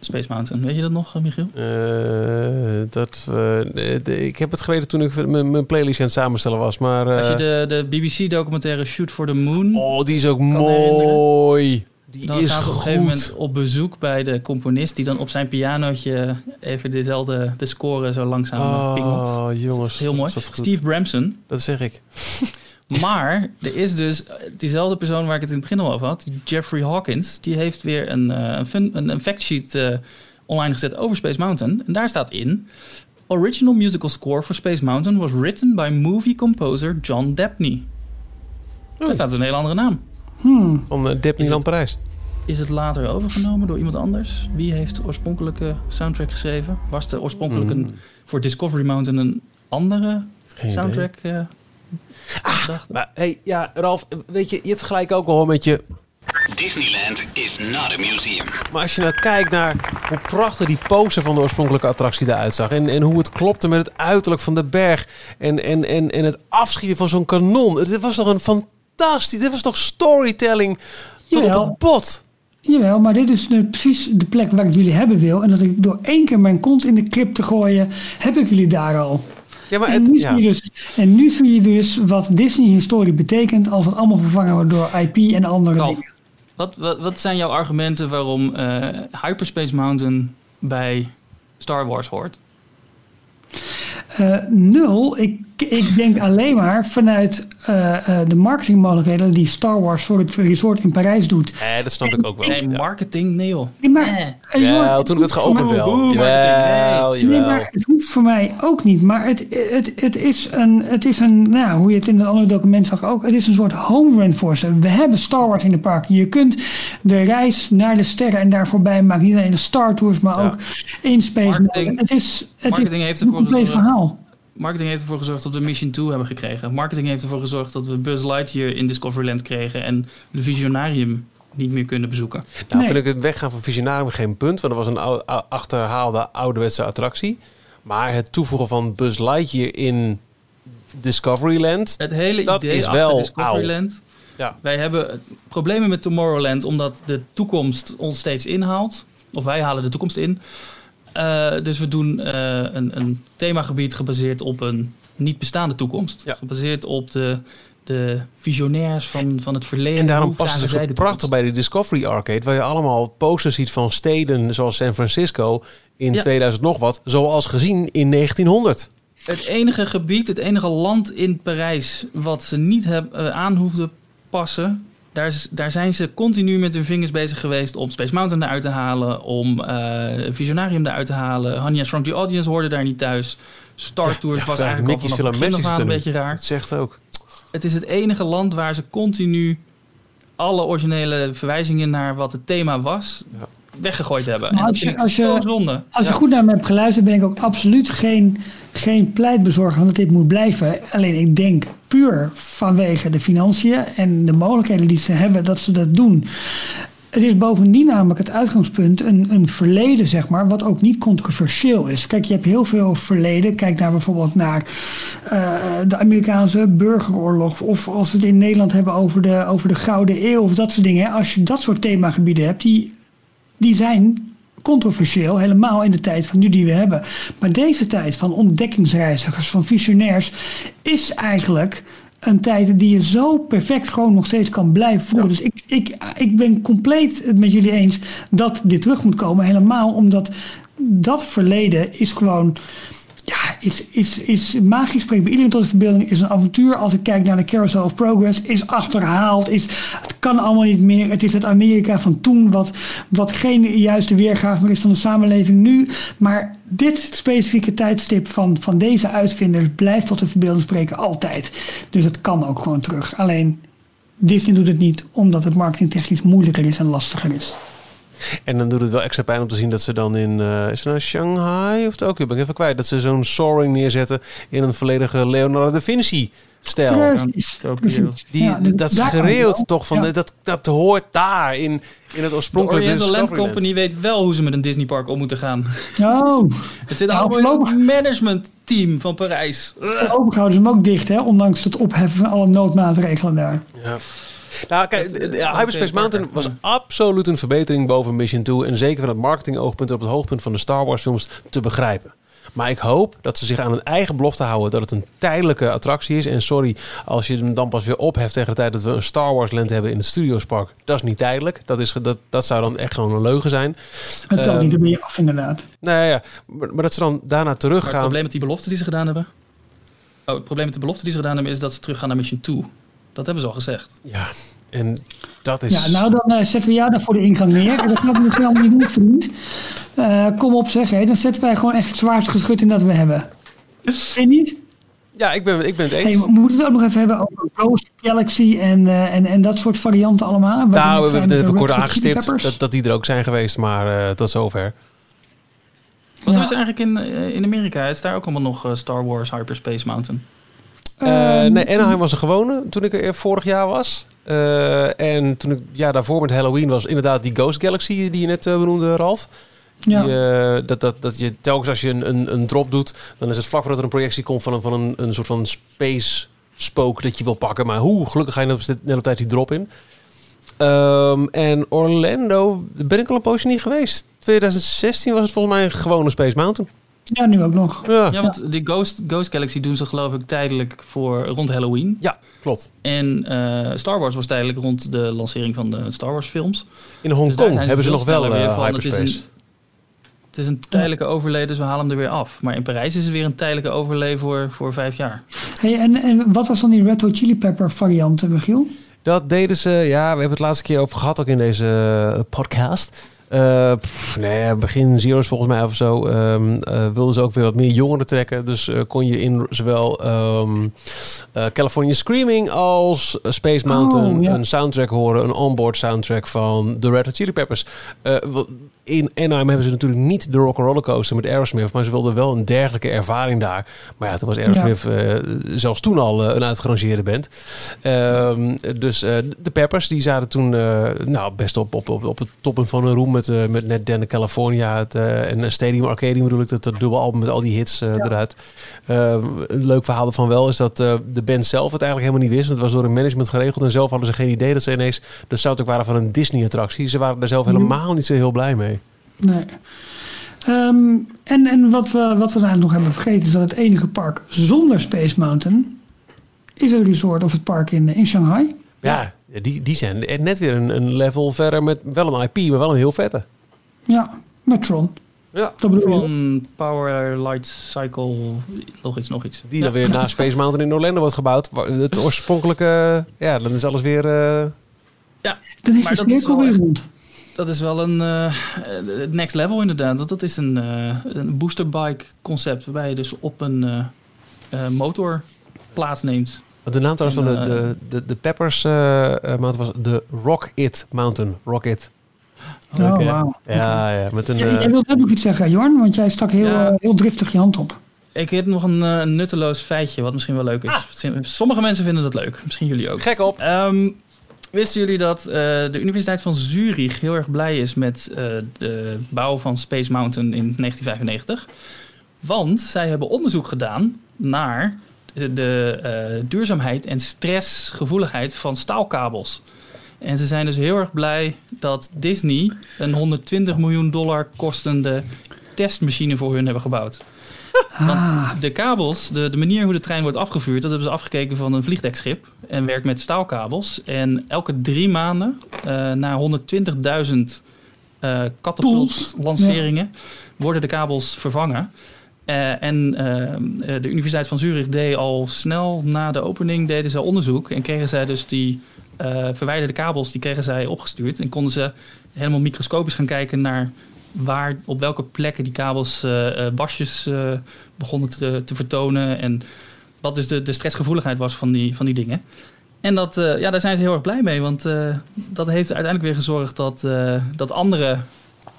Space Mountain? Weet je dat nog, Michiel? Uh, dat, uh, ik heb het geweten toen ik mijn playlist aan het samenstellen was. Maar, Als je de, de BBC-documentaire Shoot for the Moon... Oh, die is ook mooi. Die dan is gaat goed. op een gegeven moment op bezoek bij de componist... die dan op zijn pianootje even dezelfde de score zo langzaam oh, pingelt. Oh, jongens. Heel mooi. Steve Bramson. Dat zeg ik. Maar er is dus diezelfde persoon waar ik het in het begin al over had, Jeffrey Hawkins, die heeft weer een, uh, een, een factsheet uh, online gezet over Space Mountain. En daar staat in: Original musical score for Space Mountain was written by movie composer John Debney. Oh. Daar staat dus een hele andere naam. Hmm. Van uh, Debney van Parijs. Is het later overgenomen door iemand anders? Wie heeft de oorspronkelijke soundtrack geschreven? Was de oorspronkelijke hmm. voor Discovery Mountain een andere Geen soundtrack? Ah, maar hey, ja, Ralf, weet je, je hebt gelijk ook al met je... Disneyland is not a museum. Maar als je nou kijkt naar hoe prachtig die poster van de oorspronkelijke attractie eruit zag... en, en hoe het klopte met het uiterlijk van de berg... en, en, en, en het afschieten van zo'n kanon. Het was toch een fantastisch... Dit was toch storytelling tot op het bot? Jawel, maar dit is nu precies de plek waar ik jullie hebben wil. En dat ik door één keer mijn kont in de krip te gooien... heb ik jullie daar al. Ja, maar en, het, nu ja. zie je dus, en nu zie je dus wat Disney-historie betekent als het allemaal vervangen wordt door IP en andere Ralf, dingen. Wat, wat, wat zijn jouw argumenten waarom uh, Hyperspace Mountain bij Star Wars hoort? Uh, nul. Ik, ik denk alleen maar vanuit uh, uh, de marketingmogelijkheden die Star Wars voor het resort in Parijs doet. Nee, dat snap ik ook wel. Nee, marketing, nee joh. Nee, maar. Ja, toen het geopend wel. Boe, jawel, nee. nee, maar het hoeft voor mij ook niet. Maar het, het, het is een, het is een nou, hoe je het in het andere document zag ook, het is een soort home run voor ze. We hebben Star Wars in de parken. Je kunt de reis naar de sterren en daar voorbij maken. Niet alleen de Star Tours, maar ja. ook in Space Marketing, Het is, marketing is heeft een ervoor compleet gezorgd- verhaal. Marketing heeft ervoor gezorgd dat we Mission 2 hebben gekregen. Marketing heeft ervoor gezorgd dat we Buzz Lightyear in Discoveryland kregen en de Visionarium niet meer kunnen bezoeken. Nou, Nee. vind ik het weggaan van Visionarium geen punt, want dat was een achterhaalde ouderwetse attractie. Maar het toevoegen van Buzz Lightyear in Discoveryland, Het hele Dat idee is achter wel Discoveryland. Ja. Wij hebben problemen met Tomorrowland omdat de toekomst ons steeds inhaalt. Of wij halen de toekomst in. Uh, dus we doen uh, een, een themagebied gebaseerd op een niet bestaande toekomst. Ja. Gebaseerd op de, de visionairs van, van het verleden. En daarom past het zo prachtig bij de Discovery Arcade, waar je allemaal posters ziet van steden zoals San Francisco in Ja. 2000 nog wat, zoals gezien in 1900. Het enige gebied, het enige land in Parijs wat ze niet heb, uh, aan hoefden passen daar, daar zijn ze continu met hun vingers bezig geweest om Space Mountain eruit te halen, om uh, Visionarium eruit te halen. Hanya Shrunk the Audience hoorde daar niet thuis. Star Tours ja, was eigenlijk al vanaf het begin een beetje raar. Het zegt ook. Het is het enige land waar ze continu alle originele verwijzingen naar wat het thema was, ja. Weggegooid hebben. En als je, als je, zonde. Als je goed naar me hebt geluisterd, ben ik ook absoluut geen, geen pleitbezorger dat dit moet blijven. Alleen ik denk puur vanwege de financiën en de mogelijkheden die ze hebben dat ze dat doen. Het is bovendien namelijk het uitgangspunt een, een verleden, zeg maar, wat ook niet controversieel is. Kijk, je hebt heel veel verleden. Kijk naar bijvoorbeeld naar uh, de Amerikaanse burgeroorlog. Of als we het in Nederland hebben over de, over de Gouden Eeuw of dat soort dingen. Als je dat soort themagebieden hebt, die, die zijn controversieel, helemaal in de tijd van nu die we hebben. Maar deze tijd van ontdekkingsreizigers, van visionairs, is eigenlijk een tijd die je zo perfect gewoon nog steeds kan blijven voeren. Dus ik, ik, ik ben compleet het met jullie eens dat dit terug moet komen. Helemaal omdat dat verleden is gewoon ja, is, is, is magisch spreekt bij iedereen tot de verbeelding. Is een avontuur. Als ik kijk naar de Carousel of Progress. Is achterhaald. Is, het kan allemaal niet meer. Het is het Amerika van toen. Wat, wat geen juiste weergave meer is van de samenleving nu. Maar dit specifieke tijdstip van, van deze uitvinders blijft tot de verbeelding spreken altijd. Dus het kan ook gewoon terug. Alleen Disney doet het niet omdat het marketingtechnisch moeilijker is en lastiger is. En dan doet het wel extra pijn om te zien dat ze dan in... Uh, is het nou Shanghai of Tokyo? Ben ik even kwijt. Dat ze zo'n soaring neerzetten in een volledige Leonardo da Vinci stijl. Die, dat schreeuwt toch van... Dat, dat hoort daar in, in het oorspronkelijke De Oriental Land Company weet wel hoe ze met een Disney park om moeten gaan. Oh. het zit nou, allemaal in management team van Parijs. Voorlopig houden ze hem ook dicht, hè? Ondanks het opheffen van alle noodmaatregelen daar. Ja. Nou, kijk, Hyperspace Mountain was absoluut een verbetering boven Mission 2. En zeker van het marketingoogpunt op het hoogpunt van de Star Wars films te begrijpen. Maar ik hoop dat ze zich aan hun eigen belofte houden dat het een tijdelijke attractie is. En sorry als je hem dan pas weer opheft tegen de tijd dat we een Star Wars land hebben in het Studiospark. Dat is niet tijdelijk. Dat, is, dat, dat zou dan echt gewoon een leugen zijn. Het kan niet meer af inderdaad. Nee, ja. Maar, maar, dat ze dan daarna teruggaan. het probleem met die belofte die ze gedaan hebben? Oh, het probleem met de belofte die ze gedaan hebben is dat ze teruggaan naar Mission 2. Dat hebben ze al gezegd. Ja, en dat is... Ja, nou dan uh, zetten we jou daar voor de ingang neer. dat gaat misschien allemaal niet doen, vriend. Uh, kom op zeg, hé. dan zetten wij gewoon echt het zwaarste geschut in dat we hebben. Geen niet? Ja, ik ben, ik ben het eens. Hey, we moeten het ook nog even hebben over Ghost Galaxy en, uh, en, en dat soort varianten allemaal. Nou, we hebben het even kort aangestipt dat, dat die er ook zijn geweest, maar uh, tot zover. Wat ja. is eigenlijk in, in Amerika? Is daar ook allemaal nog Star Wars Hyperspace Mountain? Uh, nee, Anaheim was een gewone toen ik er vorig jaar was. Uh, en toen ik ja, daarvoor met Halloween was, inderdaad die Ghost Galaxy die je net uh, benoemde, Ralf. Ja. Die, dat, dat, dat je telkens als je een, een, een, drop doet, dan is het vlak voordat er een projectie komt van een, van een, een soort van space spook dat je wil pakken. Maar hoe gelukkig ga je net op tijd die drop in. Um, en Orlando ben ik al een poosje niet geweest. 2016 was het volgens mij een gewone Space Mountain. Ja, nu ook nog. Ja, ja want die Ghost, Ghost Galaxy doen ze geloof ik tijdelijk voor rond Halloween. Ja, klopt. En uh, Star Wars was tijdelijk rond de lancering van de Star Wars films. In Hongkong dus hebben ze nog wel uh, van, hyperspace. Het is, een, het is een tijdelijke overleden, dus we halen hem er weer af. Maar in Parijs is het weer een tijdelijke overleden voor, voor vijf jaar. Hey, en, en wat was dan die Red Hot Chili Pepper variant, Michiel? Dat deden ze, ja, we hebben het laatste keer over gehad ook in deze eh, podcast. Uh, nee, begin zero's volgens mij of zo. Um, uh, wilden ze ook weer wat meer jongeren trekken. Dus uh, kon je in zowel um, California Screaming als Space Mountain oh, ja. een soundtrack horen. Een onboard soundtrack van The Red Hot Chili Peppers in Anaheim hebben ze natuurlijk niet de Rock'n'Roller Coaster met Aerosmith, maar ze wilden wel een dergelijke ervaring daar. Maar ja, toen was Aerosmith ja. uh, zelfs toen al uh, een uitgerangeerde band. Uh, dus uh, de Peppers, die zaten toen nou, best op, op, op, op het toppen van hun roem met, met net Den California het, en Stadium Arcadium bedoel ik, dat, dat dubbel album met al die hits ja. eruit. Ehm, een leuk verhaal ervan wel is dat de band zelf het eigenlijk helemaal niet wist, want het was door een management geregeld en zelf hadden ze geen idee dat ze ineens de soundtrack waren van een Disney-attractie. Ze waren daar zelf mhm. helemaal niet zo heel blij mee. Nee. Um, en en wat, we, wat we eigenlijk nog hebben vergeten is dat het enige park zonder Space Mountain is het resort of het park in, in Shanghai. Ja, die, die zijn net weer een, een level verder met wel een IP, maar wel een heel vette. Ja, met Tron. Ja, dat bedoel Tron, Power Light Cycle, nog iets, nog iets. Die dan weer na Space Mountain in Orlando wordt gebouwd. Het oorspronkelijke, ja, dan is alles weer... Uh, Ja, dan is de cirkel weer rond. Dat is wel een uh, next level inderdaad. Want dat is een, uh, een boosterbike concept waarbij je dus op een uh, motor plaatsneemt. De naam trouwens van de, de, de, de Peppers mountain was de Rock It Mountain. Rock It. Oh, wauw. Ja, ja, met een... Ja, jij wilde ook iets zeggen, Jorn, want jij stak heel, ja. heel driftig je hand op. Ik heb nog een, nutteloos feitje, wat misschien wel leuk is. Ah. Sommige mensen vinden dat leuk, misschien jullie ook. Gek op. Um, Wisten jullie dat uh, de Universiteit van Zurich heel erg blij is met uh, de bouw van Space Mountain in 1995? Want zij hebben onderzoek gedaan naar de, uh, duurzaamheid en stressgevoeligheid van staalkabels. En ze zijn dus heel erg blij dat Disney een 120 miljoen dollar kostende testmachine voor hun hebben gebouwd. Ah. de kabels, de, de manier hoe de trein wordt afgevuurd, dat hebben ze afgekeken van een vliegdekschip. En werkt met staalkabels. En elke drie maanden, uh, na 120.000 uh, lanceringen worden de kabels vervangen. Uh, en uh, de Universiteit van Zurich deed al snel na de opening deden ze onderzoek. En kregen zij dus die verwijderde kabels, die kregen zij opgestuurd. En konden ze helemaal microscopisch gaan kijken naar waar, op welke plekken die kabels uh, basjes uh, begonnen te, te, vertonen. En wat dus de, de stressgevoeligheid was van die, van die dingen. En dat, uh, ja, daar zijn ze heel erg blij mee. Want dat heeft uiteindelijk weer gezorgd dat, dat andere,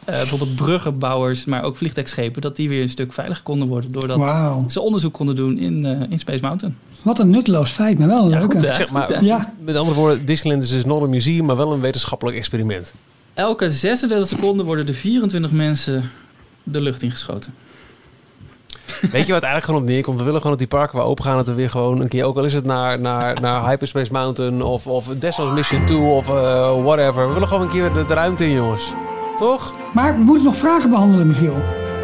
bijvoorbeeld bruggenbouwers, maar ook vliegtuigschepen, dat die weer een stuk veiliger konden worden. Doordat wow. ze onderzoek konden doen in, in Space Mountain. Wat een nutteloos feit, maar wel een ja, leuke. Goed, zeg maar, ja. Met andere woorden, Disneyland is dus nog een museum, maar wel een wetenschappelijk experiment. Elke 36 seconden worden er 24 mensen de lucht ingeschoten. Weet je wat eigenlijk gewoon op neerkomt? We willen gewoon dat die parken waar open gaan, dat we weer gewoon een keer, ook al is het naar, naar, naar Hyperspace Mountain of, of Desmos Mission 2 of uh, whatever. We willen gewoon een keer de, de, ruimte in, jongens. Toch? Maar we moeten nog vragen behandelen, Michiel.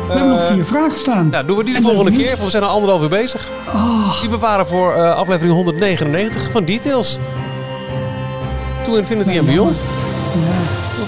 We hebben nog vier vragen staan. Ja, doen we die de volgende keer, want we zijn al anderhalf uur bezig. Oh. Die bewaren voor uh, aflevering 199 van Details. To Infinity and Beyond. Ja.